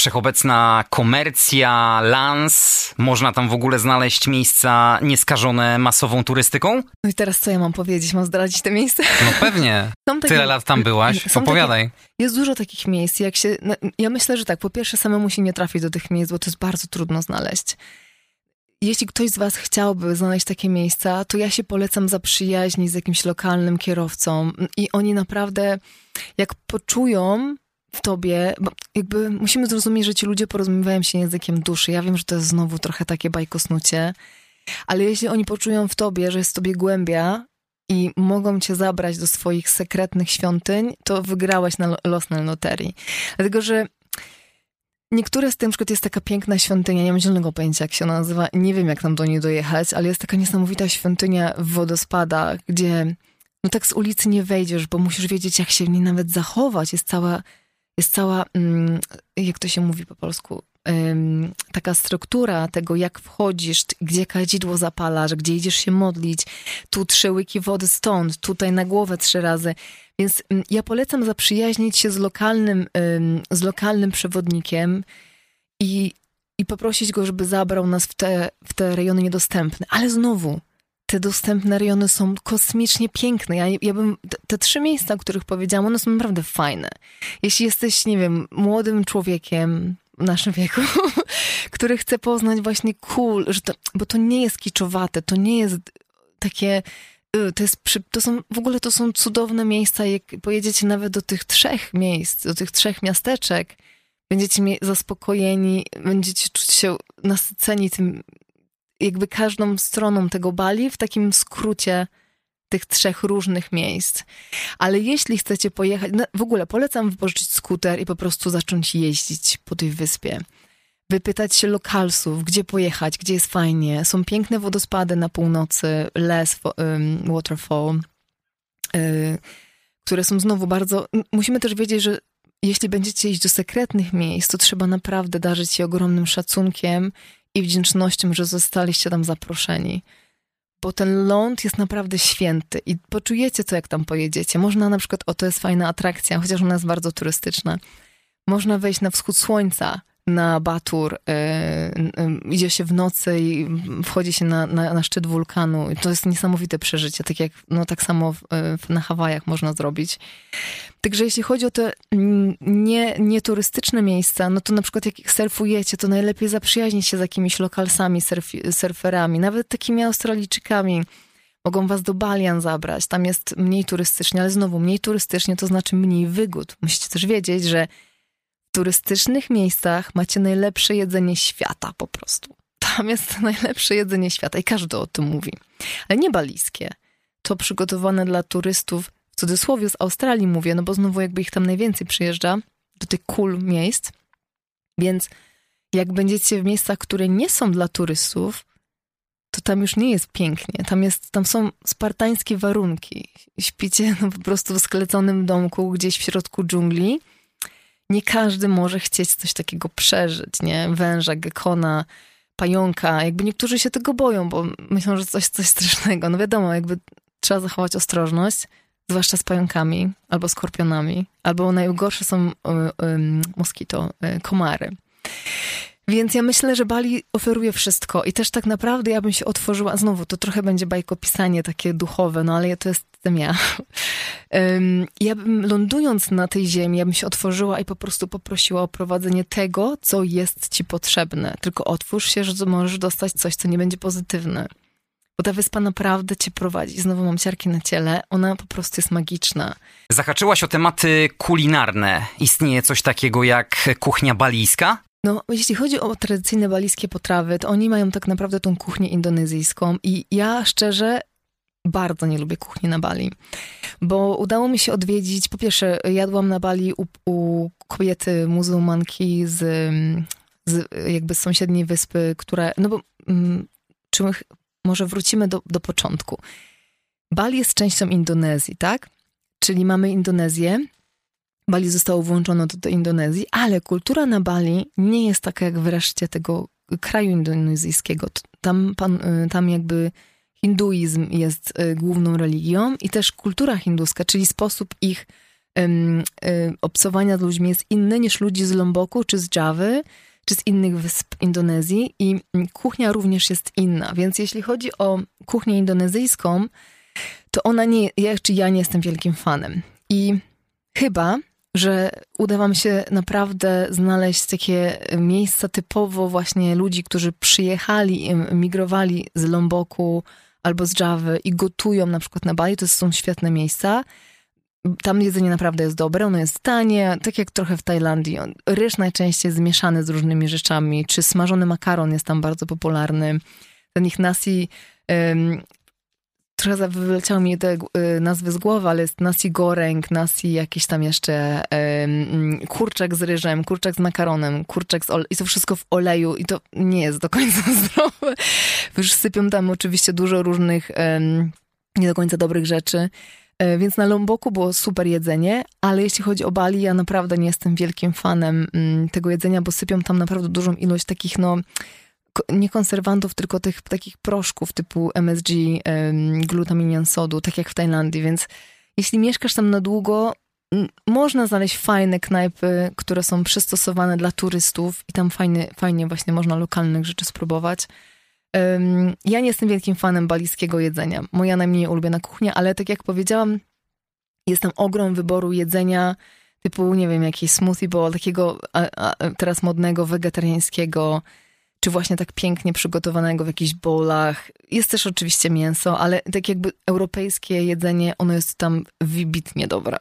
wszechobecna komercja, lans. Można tam w ogóle znaleźć miejsca nieskażone masową turystyką? No i teraz co ja mam powiedzieć? Mam zdradzić te miejsca? No pewnie. Takie, Tyle lat tam byłaś. Opowiadaj. Takie, jest dużo takich miejsc. Jak się, no, ja myślę, że tak, po pierwsze samemu się nie trafić do tych miejsc, bo to jest bardzo trudno znaleźć. Jeśli ktoś z was chciałby znaleźć takie miejsca, to ja się polecam zaprzyjaźnić z jakimś lokalnym kierowcą i oni naprawdę, jak poczują, w tobie, bo jakby musimy zrozumieć, że ci ludzie porozumiewają się językiem duszy. Ja wiem, że to jest znowu trochę takie bajkosnucie, ale jeśli oni poczują w tobie, że jest w tobie głębia i mogą cię zabrać do swoich sekretnych świątyń, to wygrałeś na los na loterii. Dlatego, że Niektóre z tym, na przykład jest taka piękna świątynia, nie mam zielonego pojęcia jak się ona nazywa, nie wiem jak tam do niej dojechać, ale jest taka niesamowita świątynia w wodospadach, gdzie no tak z ulicy nie wejdziesz, bo musisz wiedzieć jak się w niej nawet zachować. Jest cała jest cała, mm, jak to się mówi po polsku, taka struktura tego, jak wchodzisz, gdzie kadzidło zapalasz, gdzie idziesz się modlić, tu trzy łyki wody stąd, tutaj na głowę trzy razy. Więc mm, ja polecam zaprzyjaźnić się z lokalnym, z lokalnym przewodnikiem i, i poprosić go, żeby zabrał nas w te, w te rejony niedostępne. Ale znowu, te dostępne rejony są kosmicznie piękne. Ja, ja bym, te, te, trzy miejsca, o których powiedziałam, one są naprawdę fajne. Jeśli jesteś, nie wiem, młodym człowiekiem w naszym wieku, który chce poznać właśnie cool, że to, bo to nie jest kiczowate, to nie jest takie to, jest, to są, w ogóle to są cudowne miejsca, jak pojedziecie nawet do tych trzech miejsc, do tych trzech miasteczek, będziecie zaspokojeni, będziecie czuć się nasyceni tym, jakby każdą stroną tego Bali w takim skrócie tych trzech różnych miejsc. Ale jeśli chcecie pojechać, no w ogóle polecam wypożyczyć skuter i po prostu zacząć jeździć po tej wyspie. Wypytać się lokalsów, gdzie pojechać, gdzie jest fajnie. Są piękne wodospady na północy, Les Waterfall, y, które są znowu bardzo... Musimy też wiedzieć, że jeśli będziecie iść do sekretnych miejsc, to trzeba naprawdę darzyć się ogromnym szacunkiem i wdzięcznością, że zostaliście tam zaproszeni. Bo ten ląd jest naprawdę święty i poczujecie to, jak tam pojedziecie. Można na przykład, o to jest fajna atrakcja, chociaż ona jest bardzo turystyczna. Można wejść na wschód słońca na Batur, y, y, idzie się w nocy i wchodzi się na, na, na, szczyt wulkanu. To jest niesamowite przeżycie, tak jak no, tak samo w, na Hawajach można zrobić. Także jeśli chodzi o te nie, nieturystyczne miejsca, no to na przykład jak surfujecie, to najlepiej zaprzyjaźnić się z jakimiś lokalsami, surf, surferami, nawet takimi Australijczykami. Mogą was do Balian zabrać, tam jest mniej turystycznie, ale znowu mniej turystycznie to znaczy mniej wygód. Musicie też wiedzieć, że turystycznych miejscach macie najlepsze jedzenie świata po prostu. Tam jest najlepsze jedzenie świata i każdy o tym mówi. Ale nie balijskie. To przygotowane dla turystów, w cudzysłowie z Australii mówię, no bo znowu jakby ich tam najwięcej przyjeżdża, do tych cool miejsc. Więc jak będziecie w miejscach, które nie są dla turystów, to tam już nie jest pięknie. Tam, jest, tam są spartańskie warunki. Śpicie no, po prostu w skleconym domku gdzieś w środku dżungli nie każdy może chcieć coś takiego przeżyć, nie? Węża, gekona, pająka. Jakby niektórzy się tego boją, bo myślą, że coś, coś strasznego. No wiadomo, jakby trzeba zachować ostrożność, zwłaszcza z pająkami albo skorpionami, albo najgorsze są y, moskito, y, komary. Więc ja myślę, że Bali oferuje wszystko i też tak naprawdę ja bym się otworzyła, znowu to trochę będzie bajkopisanie takie duchowe, no ale to jestem ja. Ja bym lądując na tej ziemi, ja bym się otworzyła i po prostu poprosiła o prowadzenie tego, co jest ci potrzebne. Tylko otwórz się, że możesz dostać coś, co nie będzie pozytywne. Bo ta wyspa naprawdę cię prowadzi. Znowu mam ciarki na ciele. Ona po prostu jest magiczna. Zahaczyłaś o tematy kulinarne. Istnieje coś takiego jak kuchnia balijska? No, jeśli chodzi o tradycyjne balijskie potrawy, to oni mają tak naprawdę tą kuchnię indonezyjską i ja szczerze bardzo nie lubię kuchni na Bali, bo udało mi się odwiedzić, po pierwsze jadłam na Bali u, u kobiety muzułmanki z, z jakby z sąsiedniej wyspy, która, no bo mm, czy my, może wrócimy do, do początku. Bali jest częścią Indonezji, tak? Czyli mamy Indonezję, Bali zostało włączone do, do Indonezji, ale kultura na Bali nie jest taka jak w reszcie tego kraju indonezyjskiego. Tam, pan, y, tam jakby hinduizm jest y, główną religią i też kultura hinduska, czyli sposób ich um, obcowania z ludźmi jest inny niż ludzi z Lomboku czy z Jawy, czy z innych wysp Indonezji i mm, kuchnia również jest inna. Więc jeśli chodzi o kuchnię indonezyjską, to ona nie, ja, czy ja nie jestem wielkim fanem. I chyba że uda wam się naprawdę znaleźć takie miejsca typowo właśnie ludzi, którzy przyjechali, migrowali z Lomboku albo z Java i gotują na przykład na Bali, to są świetne miejsca. Tam jedzenie naprawdę jest dobre, ono jest tanie, tak jak trochę w Tajlandii. Ryż najczęściej zmieszany z różnymi rzeczami, czy smażony makaron jest tam bardzo popularny. Ten ich nasi trochę wyleciały mi te y, nazwy z głowy, ale jest nasi goreng, nasi jakiś tam jeszcze um, kurczak z ryżem, kurczak z makaronem, kurczak z i to wszystko w oleju i to nie jest do końca zdrowe. Już sypią tam oczywiście dużo różnych um, nie do końca dobrych rzeczy. E, więc na Lomboku było super jedzenie, ale jeśli chodzi o Bali, ja naprawdę nie jestem wielkim fanem mm, tego jedzenia, bo sypią tam naprawdę dużą ilość takich, no, nie konserwantów, tylko tych takich proszków typu MSG, glutaminian sodu, tak jak w Tajlandii, więc jeśli mieszkasz tam na długo, można znaleźć fajne knajpy, które są przystosowane dla turystów i tam fajnie, fajnie właśnie można lokalnych rzeczy spróbować. Ja nie jestem wielkim fanem balijskiego jedzenia. Moja najmniej ulubiona kuchnia, ale tak jak powiedziałam, jest tam ogrom wyboru jedzenia, typu, nie wiem, jakiś smoothie bowl, takiego a, a, teraz modnego, wegetariańskiego, czy właśnie tak pięknie przygotowanego w jakichś bowlach. Jest też oczywiście mięso, ale tak jakby europejskie jedzenie, ono jest tam wybitnie dobre.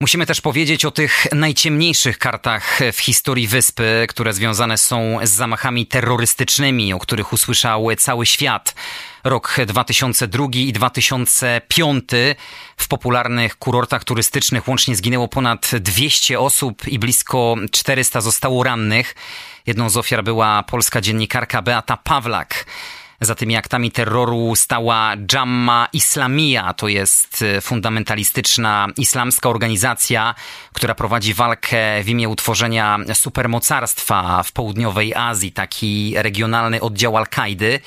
Musimy też powiedzieć o tych najciemniejszych kartach w historii wyspy, które związane są z zamachami terrorystycznymi, o których usłyszał cały świat. Rok 2002 i 2005 w popularnych kurortach turystycznych łącznie zginęło ponad 200 osób i blisko 400 zostało rannych. Jedną z ofiar była polska dziennikarka Beata Pawlak. Za tymi aktami terroru stała Jamma Islamia, to jest e, fundamentalistyczna islamska organizacja, która prowadzi walkę w imię utworzenia supermocarstwa w południowej Azji, taki regionalny oddział Al-Kaidy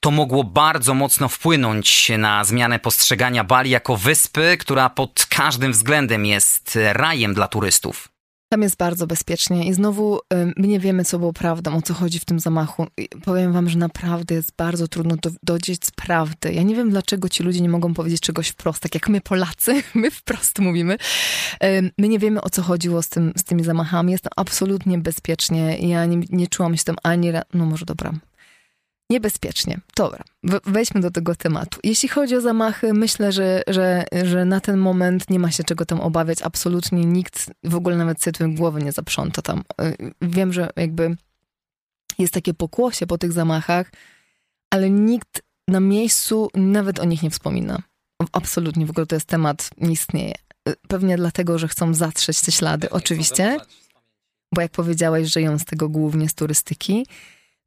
to mogło bardzo mocno wpłynąć na zmianę postrzegania Bali jako wyspy, która pod każdym względem jest rajem dla turystów. Tam jest bardzo bezpiecznie i znowu my nie wiemy, co było prawdą, o co chodzi w tym zamachu. I powiem wam, że naprawdę jest bardzo trudno do, dowiedzieć z prawdy. Ja nie wiem, dlaczego ci ludzie nie mogą powiedzieć czegoś wprost, tak jak my Polacy, my wprost mówimy. My nie wiemy, o co chodziło z, tym, z tymi zamachami. Jest tam absolutnie bezpiecznie. Ja nie, nie czułam się tam ani... No może dobra, Niebezpiecznie. Dobra, wejdźmy do tego tematu. Jeśli chodzi o zamachy, myślę, że, że, że na ten moment nie ma się czego tam obawiać. Absolutnie nikt w ogóle nawet sobie tym głowy nie zaprząta tam. Y, wiem, że jakby jest takie pokłosie po tych zamachach, ale nikt na miejscu nawet o nich nie wspomina. Absolutnie, w ogóle to jest temat, nie istnieje. Y, pewnie dlatego, że chcą zatrzeć te ślady, oczywiście, bo jak powiedziałeś, żyją z tego głównie z turystyki.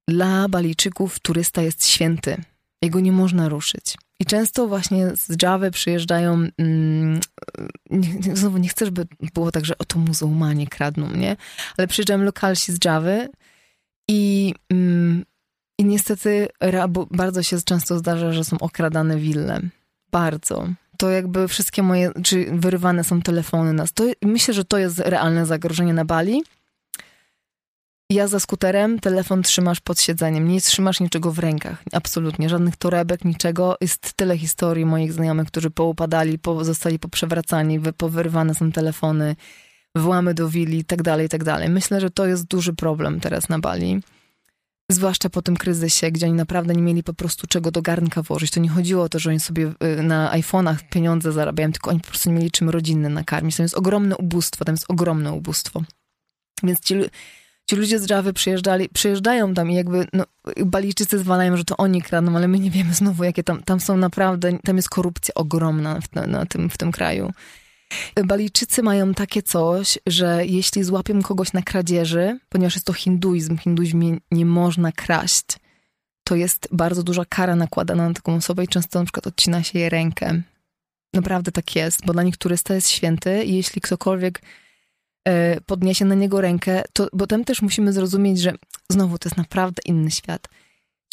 Dla Balijczyków turysta jest święty. Jego nie można ruszyć. I często właśnie z Java przyjeżdżają, mm, nie, znowu nie chcę, żeby było tak, że oto muzułmanie kradną, nie? Ale przyjeżdżają lokalsi z Java i, mm, i niestety bardzo się często zdarza, że są okradane wille. Bardzo. To jakby wszystkie moje, czy wyrywane są telefony nas. To, myślę, że to jest realne zagrożenie na Bali. Ja za skuterem, telefon trzymasz pod siedzeniem, nie trzymasz niczego w rękach, absolutnie, żadnych torebek, niczego. Jest tyle historii moich znajomych, którzy poupadali, po, zostali poprzewracani, powyrywane są telefony, włamy do willi, tak dalej, tak. Myślę, że to jest duży problem teraz na Bali. Zwłaszcza po tym kryzysie, gdzie oni naprawdę nie mieli po prostu czego do garnka włożyć. To nie chodziło o to, że oni sobie y, na iPhone'ach pieniądze zarabiają, tylko oni po prostu nie mieli czym rodziny nakarmić. To jest ogromne ubóstwo, tam jest ogromne ubóstwo. Więc ci ci ludzie z Java przyjeżdżali, przyjeżdżają tam i jakby no, Balijczycy zwalają, że to oni kradną, ale my nie wiemy znowu, jakie tam, tam są naprawdę, tam jest korupcja ogromna w, na, na tym, w tym kraju. Balijczycy mają takie coś, że jeśli złapią kogoś na kradzieży, ponieważ jest to hinduizm, hinduizmie nie można kraść, to jest bardzo duża kara nakładana na taką osobę i często na przykład odcina się jej rękę. Naprawdę tak jest, bo dla nich turysta jest święty i jeśli ktokolwiek podniesie na niego rękę, to, bo tam też musimy zrozumieć, że znowu to jest naprawdę inny świat.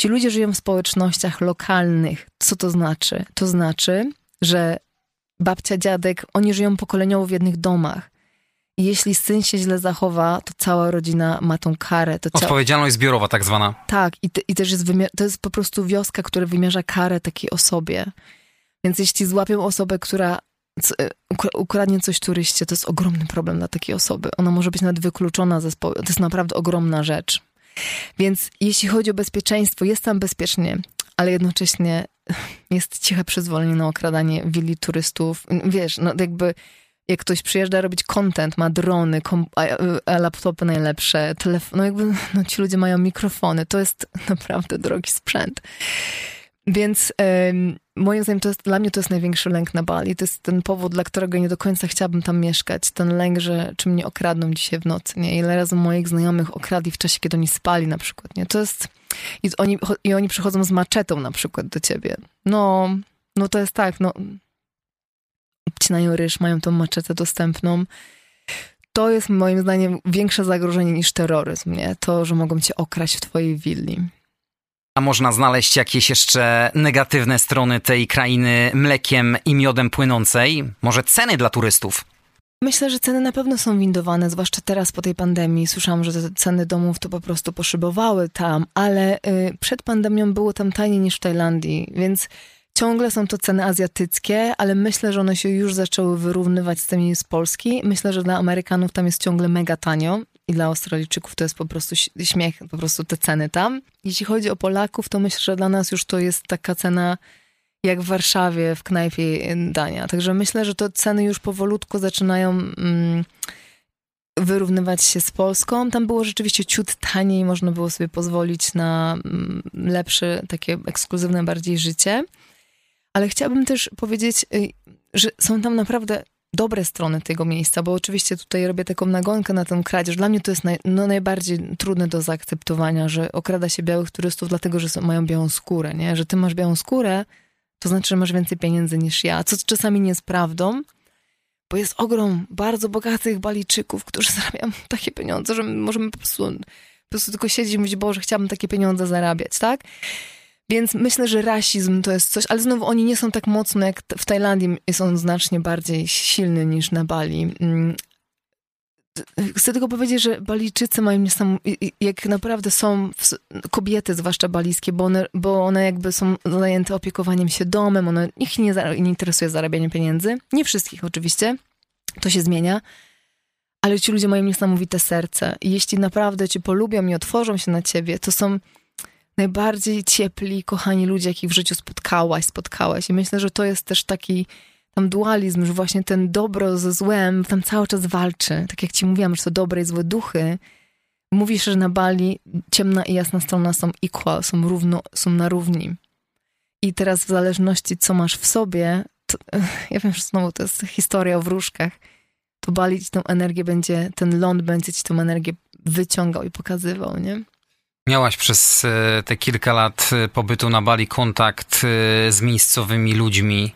Ci ludzie żyją w społecznościach lokalnych. Co to znaczy? To znaczy, że babcia, dziadek, oni żyją pokoleniowo w jednych domach. I jeśli syn się źle zachowa, to cała rodzina ma tą karę. To Odpowiedzialność zbiorowa tak zwana. Tak, i, te, i też jest wymiar... to jest po prostu wioska, która wymierza karę takiej osobie. Więc jeśli złapią osobę, która E, ukradnie coś turyście, to jest ogromny problem dla takiej osoby. Ona może być nawet wykluczona ze społeczeństwa. To jest naprawdę ogromna rzecz. Więc jeśli chodzi o bezpieczeństwo, jest tam bezpiecznie, ale jednocześnie jest ciche przyzwolenie na okradanie willi turystów. Wiesz, no jakby jak ktoś przyjeżdża robić content, ma drony, a laptopy najlepsze, telefon, no jakby no ci ludzie mają mikrofony, to jest naprawdę drogi sprzęt. Więc um, moim zdaniem to jest, dla mnie to jest największy lęk na Bali. To jest ten powód, dla którego nie do końca chciałabym tam mieszkać. Ten lęk, że czy mnie okradną dzisiaj w nocy, nie? Ile razy moich znajomych okradli w czasie, kiedy oni spali na przykład, nie? To jest... I oni, I oni przychodzą z maczetą na przykład do ciebie. No, no to jest tak, no... Obcinają ryż, mają tą maczetę dostępną. To jest moim zdaniem większe zagrożenie niż terroryzm, nie? To, że mogą cię okraść w twojej willi. A można znaleźć jakieś jeszcze negatywne strony tej krainy mlekiem i miodem płynącej? Może ceny dla turystów? Myślę, że ceny na pewno są windowane, zwłaszcza teraz po tej pandemii. Słyszałam, że te ceny domów to po prostu poszybowały tam, ale y, przed pandemią było tam taniej niż w Tajlandii, więc ciągle są to ceny azjatyckie, ale myślę, że one się już zaczęły wyrównywać z tymi z Polski. Myślę, że dla Amerykanów tam jest ciągle mega tanio i dla Australijczyków to jest po prostu śmiech, po prostu te ceny tam. Jeśli chodzi o Polaków, to myślę, że dla nas już to jest taka cena jak w Warszawie w knajpie dania. Także myślę, że to ceny już powolutku zaczynają mm, wyrównywać się z Polską. Tam było rzeczywiście ciut taniej, można było sobie pozwolić na mm, lepsze, takie ekskluzywne bardziej życie. Ale chciałabym też powiedzieć, y, że są tam naprawdę dobre strony tego miejsca, bo oczywiście tutaj robię taką nagonkę na tę kradzież. Dla mnie to jest naj, no, najbardziej trudne do zaakceptowania, że okrada się białych turystów dlatego, że są, mają białą skórę, nie? Że ty masz białą skórę, to znaczy, że masz więcej pieniędzy niż ja, co czasami nie jest prawdą, bo jest ogrom bardzo bogatych Balijczyków, którzy zarabiają takie pieniądze, że możemy po prostu, po prostu tylko siedzieć i mówić, Boże, chciałabym takie pieniądze zarabiać, tak? Więc myślę, że rasizm to jest coś, ale znowu oni nie są tak mocno jak w Tajlandii, jest on znacznie bardziej silny niż na Bali. Mm, Chcę tylko powiedzieć, że Balijczycy mają niesamowite, jak naprawdę są kobiety, zwłaszcza balijskie, bo one, bo one jakby są zajęte opiekowaniem się domem, one, ich nie, nie interesuje zarabianie pieniędzy. Nie wszystkich oczywiście, to się zmienia, ale ci ludzie mają niesamowite serce. I jeśli naprawdę cię polubią i otworzą się na ciebie, to są najbardziej ciepli, kochani ludzie, jakich w życiu spotkałaś, spotkałeś. I myślę, że to jest też taki tam dualizm, że właśnie ten dobro ze złem tam cały czas walczy. Tak jak ci mówiłam, że to dobre i złe duchy. Mówisz, że na Bali ciemna i jasna strona są equal, są, równo, są na równi. I teraz w zależności, co masz w sobie, to, ja wiem, że znowu to jest historia o wróżkach, to Bali ci tą energię będzie, ten ląd będzie ci tą energię wyciągał i pokazywał, nie? Miałaś przez e, te kilka lat e, pobytu na Bali kontakt e, z miejscowymi ludźmi.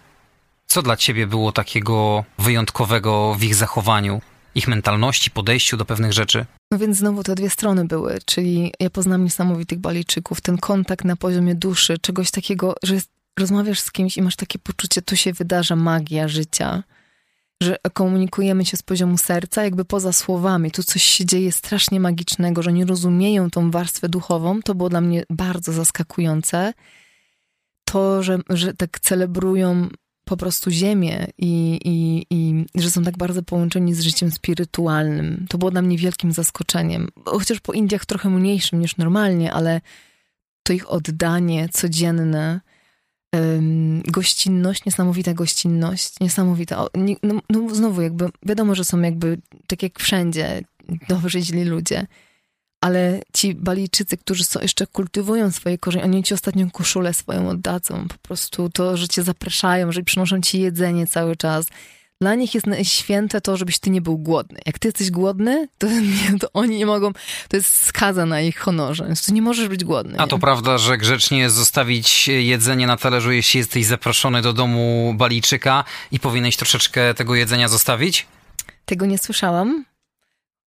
Co dla ciebie było takiego wyjątkowego w ich zachowaniu, ich mentalności, podejściu do pewnych rzeczy? No więc znowu te dwie strony były, czyli ja poznam niesamowitych Balijczyków, ten kontakt na poziomie duszy, czegoś takiego, że rozmawiasz z kimś i masz takie poczucie, tu się wydarza magia życia, że komunikujemy się z poziomu serca, jakby poza słowami, tu coś się dzieje strasznie magicznego, że nie rozumieją tą warstwę duchową, to było dla mnie bardzo zaskakujące. To, że, że tak celebrują po prostu ziemię i, i, i że są tak bardzo połączeni z życiem spirytualnym. To było dla mnie wielkim zaskoczeniem. Chociaż po Indiach trochę mniejszym niż normalnie, ale to ich oddanie codzienne, gościnność, niesamowita gościnność, niesamowita. No, no znowu jakby, wiadomo, że są jakby, tak jak wszędzie, dobrzy, źli ludzie, ale ci Balijczycy, którzy są, jeszcze kultywują swoje korzenie, oni ci ostatnią koszulę swoją oddadzą. Po prostu to, że cię zapraszają, że przynoszą ci jedzenie cały czas. Dla nich jest święte to, żebyś ty nie był głodny. Jak ty jesteś głodny, to, nie, to oni nie mogą, to jest skaza na ich honorze. Więc tu nie możesz być głodny. A to prawda, że grzecznie jest zostawić jedzenie na talerzu, jeśli jesteś zaproszony do domu Balijczyka i powinieneś troszeczkę tego jedzenia zostawić? Tego nie słyszałam.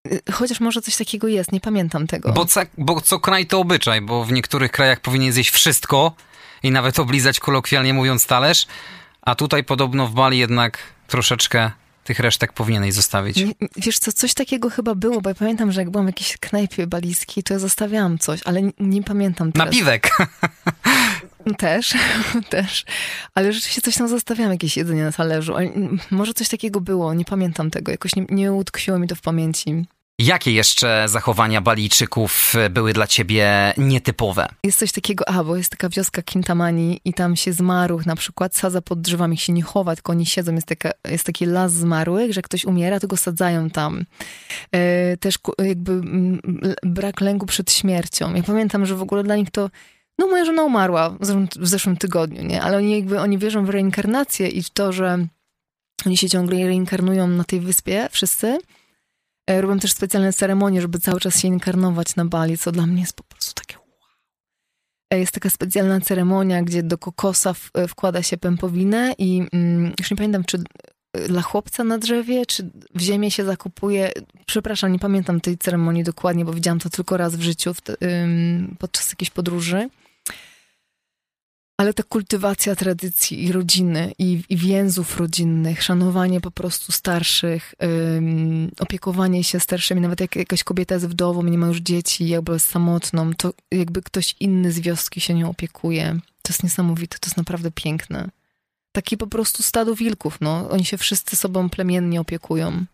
Y, chociaż może coś takiego jest, nie pamiętam tego. Bo co, bo co kraj to obyczaj, bo w niektórych krajach powinien zjeść wszystko i nawet oblizać kolokwialnie mówiąc talerz, a tutaj podobno w Bali jednak troszeczkę tych resztek powinieneś zostawić. Wiesz co, coś takiego chyba było, bo ja pamiętam, że jak byłam w jakiejś knajpie balijskiej, to ja zostawiałam coś, ale nie, nie pamiętam teraz. Napiwek! Też, też. Ale rzeczywiście coś tam zostawiam, jakieś jedzenie na talerzu. Ale może coś takiego było, nie pamiętam tego. Jakoś nie, nie utkwiło mi to w pamięci. Jakie jeszcze zachowania Balijczyków były dla ciebie nietypowe? Jest coś takiego, a bo jest taka wioska Kintamani i tam się zmarłych na przykład sadza pod drzewami, się nie chowa, tylko oni siedzą, jest, taka, jest taki las zmarłych, że ktoś umiera, to go sadzają tam. E, też jakby brak lęku przed śmiercią. Ja pamiętam, że w ogóle dla nich to no moja żona umarła w zeszłym, w zeszłym tygodniu, nie? Ale oni jakby, oni wierzą w reinkarnację i w to, że oni się ciągle reinkarnują na tej wyspie, wszyscy. E, robią też specjalne ceremonie, żeby cały czas się inkarnować na Bali, co dla mnie jest po prostu takie. E, jest taka specjalna ceremonia, gdzie do kokosa w, e, wkłada się pępowinę i mm, już nie pamiętam, czy dla chłopca na drzewie, czy w ziemię się zakupuje. Przepraszam, nie pamiętam tej ceremonii dokładnie, bo widziałam to tylko raz w życiu ym, podczas jakiejś podróży ale ta kultywacja tradycji i rodziny, i, i więzów rodzinnych, szanowanie po prostu starszych, um, opiekowanie się starszymi, nawet jak jakaś kobieta jest wdową, nie ma już dzieci, jakby jest samotną, to jakby ktoś inny z wioski się nią opiekuje. To jest niesamowite, to jest naprawdę piękne. Taki po prostu stado wilków, no. Oni się wszyscy sobą plemiennie opiekują.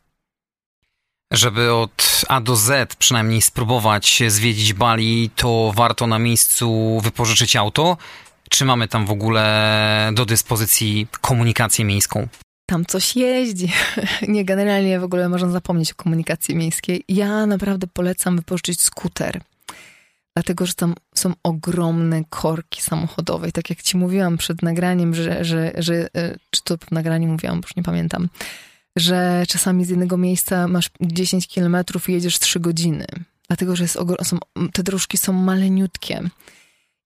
Żeby od A do Z przynajmniej spróbować zwiedzić Bali, to warto na miejscu wypożyczyć auto, czy mamy tam w ogóle do dyspozycji komunikację miejską? Tam coś jeździ. Nie, generalnie w ogóle można zapomnieć o komunikacji miejskiej. Ja naprawdę polecam wypożyczyć skuter. Dlatego, że tam są ogromne korki samochodowe. I tak jak ci mówiłam przed nagraniem, że, że, że e, czy to w nagraniu mówiłam, już nie pamiętam, że czasami z jednego miejsca masz 10 kilometrów i jedziesz 3 godziny. Dlatego, że jest są, te dróżki są maleniutkie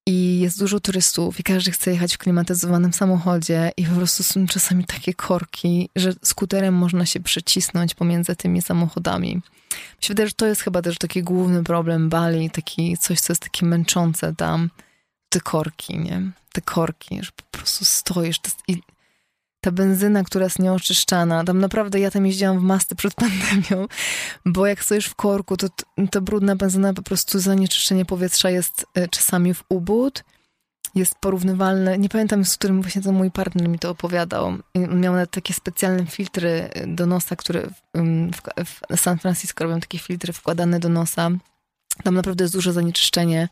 i jest dużo turystów i każdy chce jechać w klimatyzowanym samochodzie i po prostu są czasami takie korki, że skuterem można się przecisnąć pomiędzy tymi samochodami. Mi się wydaje, że to jest chyba też taki główny problem Bali, taki coś, co jest takie męczące tam, te korki, nie? Te korki, że po prostu stoisz i ta benzyna, która jest nieoczyszczana, tam naprawdę ja tam jeździłam w masty przed pandemią, bo jak stoisz w korku, to ta brudna benzyna, po prostu zanieczyszczenie powietrza jest e, czasami w ubód, jest porównywalne, nie pamiętam z którym właśnie to mój partner mi to opowiadał, miał nawet takie specjalne filtry do nosa, które w, w San Francisco robią takie filtry wkładane do nosa, tam naprawdę jest duże zanieczyszczenie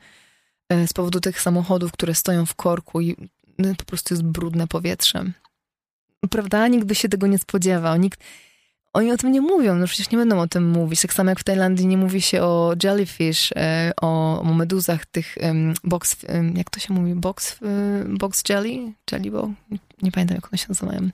e, z powodu tych samochodów, które stoją w korku i no, po prostu jest brudne powietrze prawda? Nikt by się tego nie spodziewał. Nikt... Oni o tym nie mówią, no przecież nie będą o tym mówić. Tak samo jak w Tajlandii nie mówi się o jellyfish, e, o, o meduzach tych box, jak to się mówi, box, e, box jelly? Jelly bo Nie pamiętam jak one się nazywają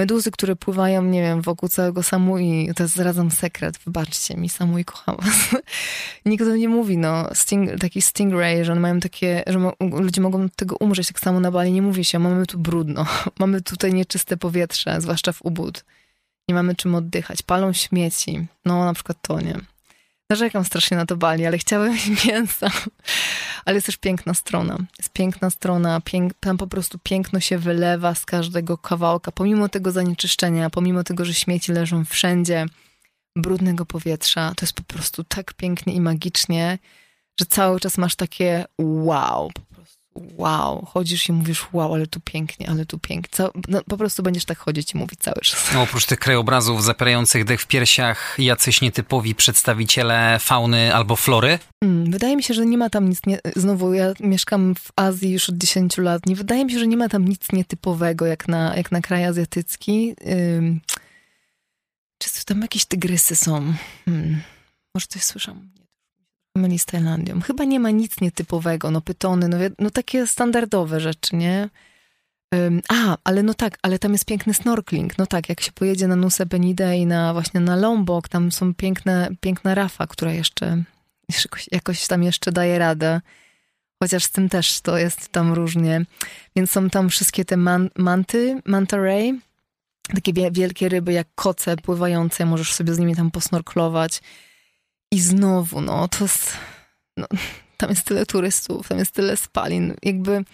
meduzy, które pływają, nie wiem, wokół całego Samui. To jest zradzam sekret, wybaczcie mi, Samui kocham was. Nikt o nie mówi, no. Sting, taki stingray, że one mają takie, że ludzie mogą tego umrzeć, tak samo na Bali nie mówi się, mamy tu brudno, mamy tutaj nieczyste powietrze, zwłaszcza w ubód. Nie mamy czym oddychać, palą śmieci. No, na przykład to, nie. Narzekam strasznie na to Bali, ale chciałem mięsa. Ale jest też piękna strona. Jest piękna strona, pięk, tam po prostu piękno się wylewa z każdego kawałka, pomimo tego zanieczyszczenia, pomimo tego, że śmieci leżą wszędzie, brudnego powietrza. To jest po prostu tak pięknie i magicznie, że cały czas masz takie wow, wow, chodzisz i mówisz wow, ale tu pięknie, ale tu pięknie. No, po prostu będziesz tak chodzić i mówić cały czas. No, oprócz tych krajobrazów zapierających dech w piersiach, jacyś nietypowi przedstawiciele fauny albo flory? Hmm, wydaje mi się, że nie ma tam nic, nie... znowu ja mieszkam w Azji już od 10 lat, nie wydaje mi się, że nie ma tam nic nietypowego jak na, jak na kraj azjatycki. Ym... Czy tam jakieś tygrysy są? Hmm. Może coś słyszałam myli z Tajlandią. Chyba nie ma nic nietypowego, no pytony, no, no takie standardowe rzeczy, nie? Um, a, ale no tak, ale tam jest piękny snorkling. No tak, jak się pojedzie na Nusa Penida i na właśnie na Lombok, tam są piękne, piękna rafa, która jeszcze jakoś, jakoś tam jeszcze daje radę. Chociaż z tym też to jest tam różnie. Więc są tam wszystkie te man, manty, manta ray, takie wielkie ryby jak koce pływające, możesz sobie z nimi tam posnorklować. I znowu, no, to jest, no, tam jest tyle turystów, tam jest tyle spalin. Jakby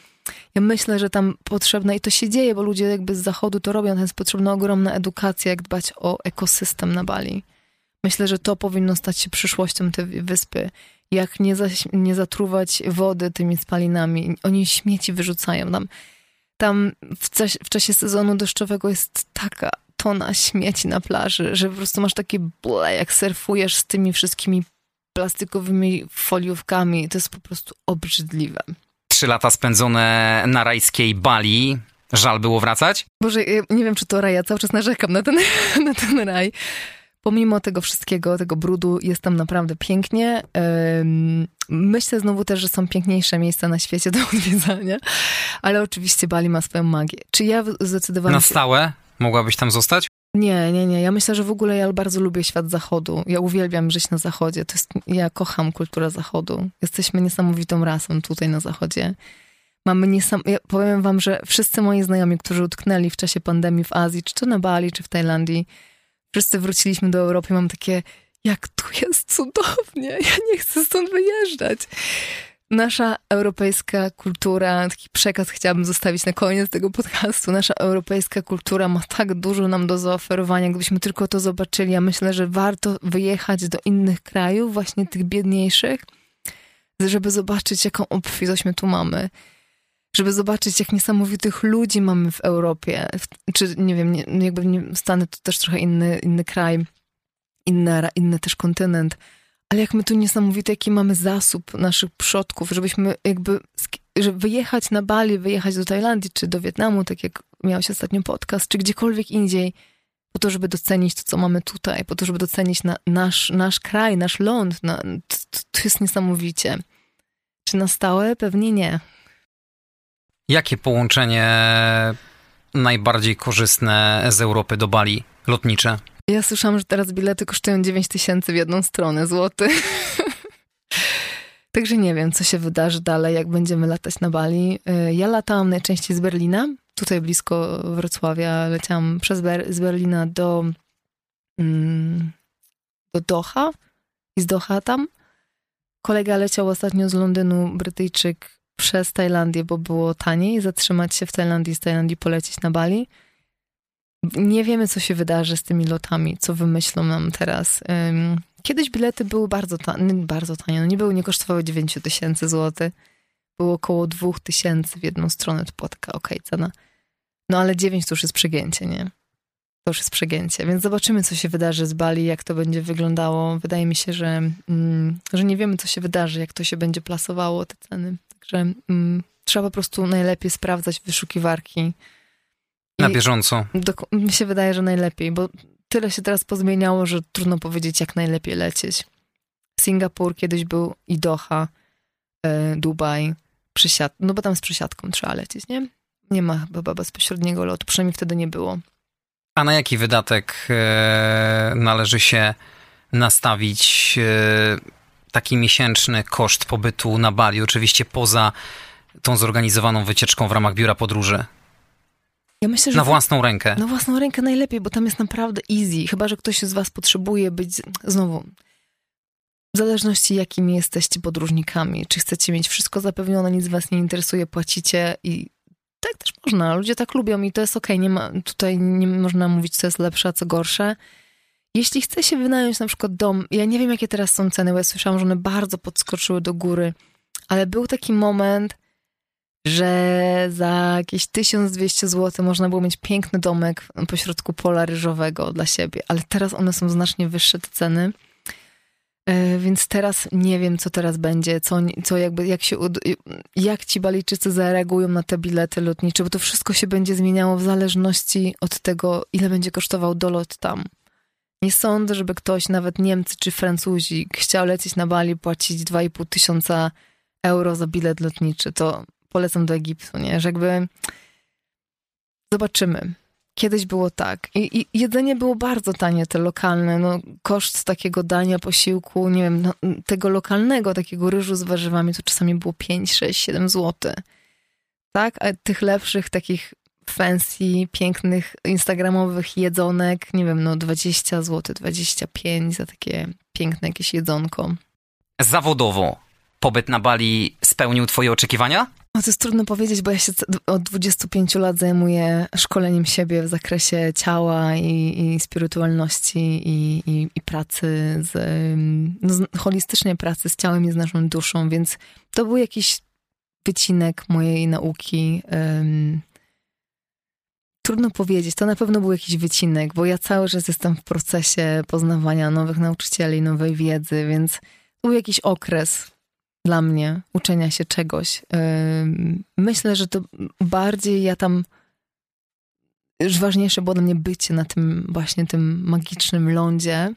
ja myślę, że tam potrzebna, i to się dzieje, bo ludzie jakby z zachodu to robią, tam jest potrzebna ogromna edukacja, jak dbać o ekosystem na Bali. Myślę, że to powinno stać się przyszłością tej wyspy. Jak nie, za, nie zatruwać wody tymi spalinami. Oni śmieci wyrzucają. Tam, tam w, w czasie sezonu deszczowego jest taka tona śmieci na plaży, że po prostu masz takie ble, jak surfujesz z tymi wszystkimi plastikowymi foliówkami. To jest po prostu obrzydliwe. Trzy lata spędzone na rajskiej Bali. Żal było wracać? Boże, nie wiem, czy to raj, ja cały czas narzekam na ten, na ten raj. Pomimo tego wszystkiego, tego brudu, jest tam naprawdę pięknie. Myślę znowu też, że są piękniejsze miejsca na świecie do odwiedzania, ale oczywiście Bali ma swoją magię. Czy ja zdecydowałam Na stałe? Mogłabyś tam zostać? Nie, nie, nie. Ja myślę, że w ogóle ja bardzo lubię świat zachodu. Ja uwielbiam żyć na zachodzie. To jest, ja kocham kulturę zachodu. Jesteśmy niesamowitą rasą tutaj na zachodzie. Mamy niesam... Ja powiem wam, że wszyscy moi znajomi, którzy utknęli w czasie pandemii w Azji, czy to na Bali, czy w Tajlandii, wszyscy wróciliśmy do Europy mam takie, jak tu jest cudownie. Ja nie chcę stąd wyjeżdżać. Nasza europejska kultura, taki przekaz chciałabym zostawić na koniec tego podcastu. Nasza europejska kultura ma tak dużo nam do zaoferowania, gdybyśmy tylko to zobaczyli. Ja myślę, że warto wyjechać do innych krajów, właśnie tych biedniejszych, żeby zobaczyć, jaką obfitość my tu mamy. Żeby zobaczyć, jak niesamowitych ludzi mamy w Europie. Czy nie wiem, jakby Stany to też trochę inny, inny kraj, inny, inny też kontynent ale jak my tu niesamowity, jaki mamy zasób naszych przodków, żebyśmy jakby, żeby wyjechać na Bali, wyjechać do Tajlandii, czy do Wietnamu, tak jak miałeś ostatnio podcast, czy gdziekolwiek indziej, po to, żeby docenić to, co mamy tutaj, po to, żeby docenić na, nasz, nasz kraj, nasz ląd. Na, to, to jest niesamowicie. Czy na stałe? Pewnie nie. Jakie połączenie najbardziej korzystne z Europy do Bali lotnicze? Ja słyszałam, że teraz bilety kosztują 9 tysięcy w jedną stronę, złoty. Także nie wiem, co się wydarzy dalej, jak będziemy latać na Bali. Y, ja latałam najczęściej z Berlina, tutaj blisko Wrocławia. Leciałam przez Ber z Berlina do, mm, do Doha i z Doha tam. Kolega leciał ostatnio z Londynu, Brytyjczyk, przez Tajlandię, bo było taniej zatrzymać się w Tajlandii, z Tajlandii polecieć na Bali nie wiemy, co się wydarzy z tymi lotami, co wymyślą nam teraz. Kiedyś bilety były bardzo tanie, bardzo tanie. No nie były, nie kosztowały 9 tysięcy złotych. Było około 2 tysięcy w jedną stronę, to była taka okej okay, cena. No ale 9 to już jest przegięcie, nie? To już jest przegięcie. Więc zobaczymy, co się wydarzy z Bali, jak to będzie wyglądało. Wydaje mi się, że, mm, że nie wiemy, co się wydarzy, jak to się będzie plasowało, te ceny. Także mm, trzeba po prostu najlepiej sprawdzać wyszukiwarki, na bieżąco. Do, mi się wydaje, że najlepiej, bo tyle się teraz pozmieniało, że trudno powiedzieć, jak najlepiej lecieć. Singapur kiedyś był i Doha, e, Dubaj, przysiad, no bo tam z przesiadką trzeba lecieć, nie? Nie ma chyba bezpośredniego lotu, przynajmniej wtedy nie było. A na jaki wydatek e, należy się nastawić e, taki miesięczny koszt pobytu na Bali? Oczywiście poza tą zorganizowaną wycieczką w ramach biura podróży. Ja myślę, że na własną rękę. Na własną rękę najlepiej, bo tam jest naprawdę easy. Chyba, że ktoś z was potrzebuje być, znowu, w zależności jakimi jesteście podróżnikami. Czy chcecie mieć wszystko zapewnione, nic was nie interesuje, płacicie i tak też można. Ludzie tak lubią i to jest okej. Okay. Nie ma, tutaj nie można mówić, co jest lepsze, a co gorsze. Jeśli chce się wynająć na przykład dom, ja nie wiem, jakie teraz są ceny, bo ja słyszałam, że one bardzo podskoczyły do góry, ale był taki moment, że za jakieś 1200 zł można było mieć piękny domek pośrodku pola ryżowego dla siebie, ale teraz one są znacznie wyższe, te ceny. E, więc teraz nie wiem, co teraz będzie, co, co jakby, jak się, jak ci Balijczycy zareagują na te bilety lotnicze, bo to wszystko się będzie zmieniało w zależności od tego, ile będzie kosztował dolot tam. Nie sądzę, żeby ktoś, nawet Niemcy czy Francuzi, chciał lecieć na Bali, płacić 2,5 tysiąca euro za bilet lotniczy. To polecam do Egiptu, nie? Że jakby zobaczymy. Kiedyś było tak. I, I, jedzenie było bardzo tanie, te lokalne. No, koszt takiego dania, posiłku, nie wiem, no, tego lokalnego, takiego ryżu z warzywami, to czasami było 5, 6, 7 zł. Tak? A tych lepszych, takich fancy, pięknych, instagramowych jedzonek, nie wiem, no 20 zł, 25 za takie piękne jakieś jedzonko. Zawodowo pobyt na Bali spełnił twoje oczekiwania? No to jest trudno powiedzieć, bo ja się od 25 lat zajmuję szkoleniem siebie w zakresie ciała i, i spirytualności i, i, i, pracy z, no, z, holistycznej pracy z ciałem i z naszą duszą, więc to był jakiś wycinek mojej nauki. Um, trudno powiedzieć, to na pewno był jakiś wycinek, bo ja cały czas jestem w procesie poznawania nowych nauczycieli, nowej wiedzy, więc był jakiś okres dla mnie uczenia się czegoś. Myślę, że to bardziej ja tam już ważniejsze było dla mnie bycie na tym właśnie tym magicznym lądzie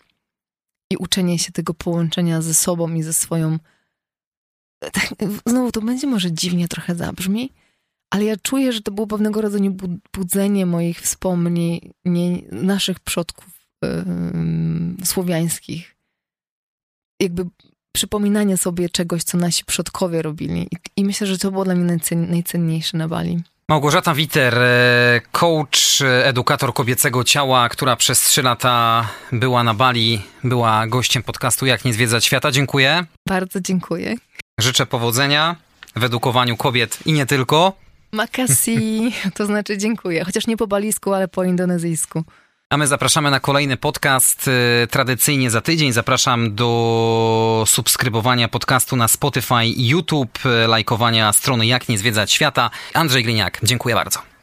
i uczenie się tego połączenia ze sobą i ze swoją. Tak, znowu to będzie może dziwnie trochę zabrzmi, ale ja czuję, że to było pewnego rodzaju budzenie moich wspomnień, naszych przodków yy, słowiańskich. Jakby przypominanie sobie czegoś, co nasi przodkowie robili. I, i myślę, że to było dla mnie najcen, najcenniejsze na Bali. Małgorzata Witer, e, coach, e, edukator kobiecego ciała, która przez trzy lata była na Bali, była gościem podcastu Jak nie zwiedzać świata. Dziękuję. Bardzo dziękuję. Życzę powodzenia w edukowaniu kobiet i nie tylko. Makasi, to znaczy dziękuję. Chociaż nie po balisku, ale po indonezyjsku. A my zapraszamy na kolejny podcast y, tradycyjnie za tydzień. Zapraszam do subskrybowania podcastu na Spotify YouTube, y, lajkowania strony Jak nie zwiedzać świata. Andrzej Gliniak, dziękuję bardzo.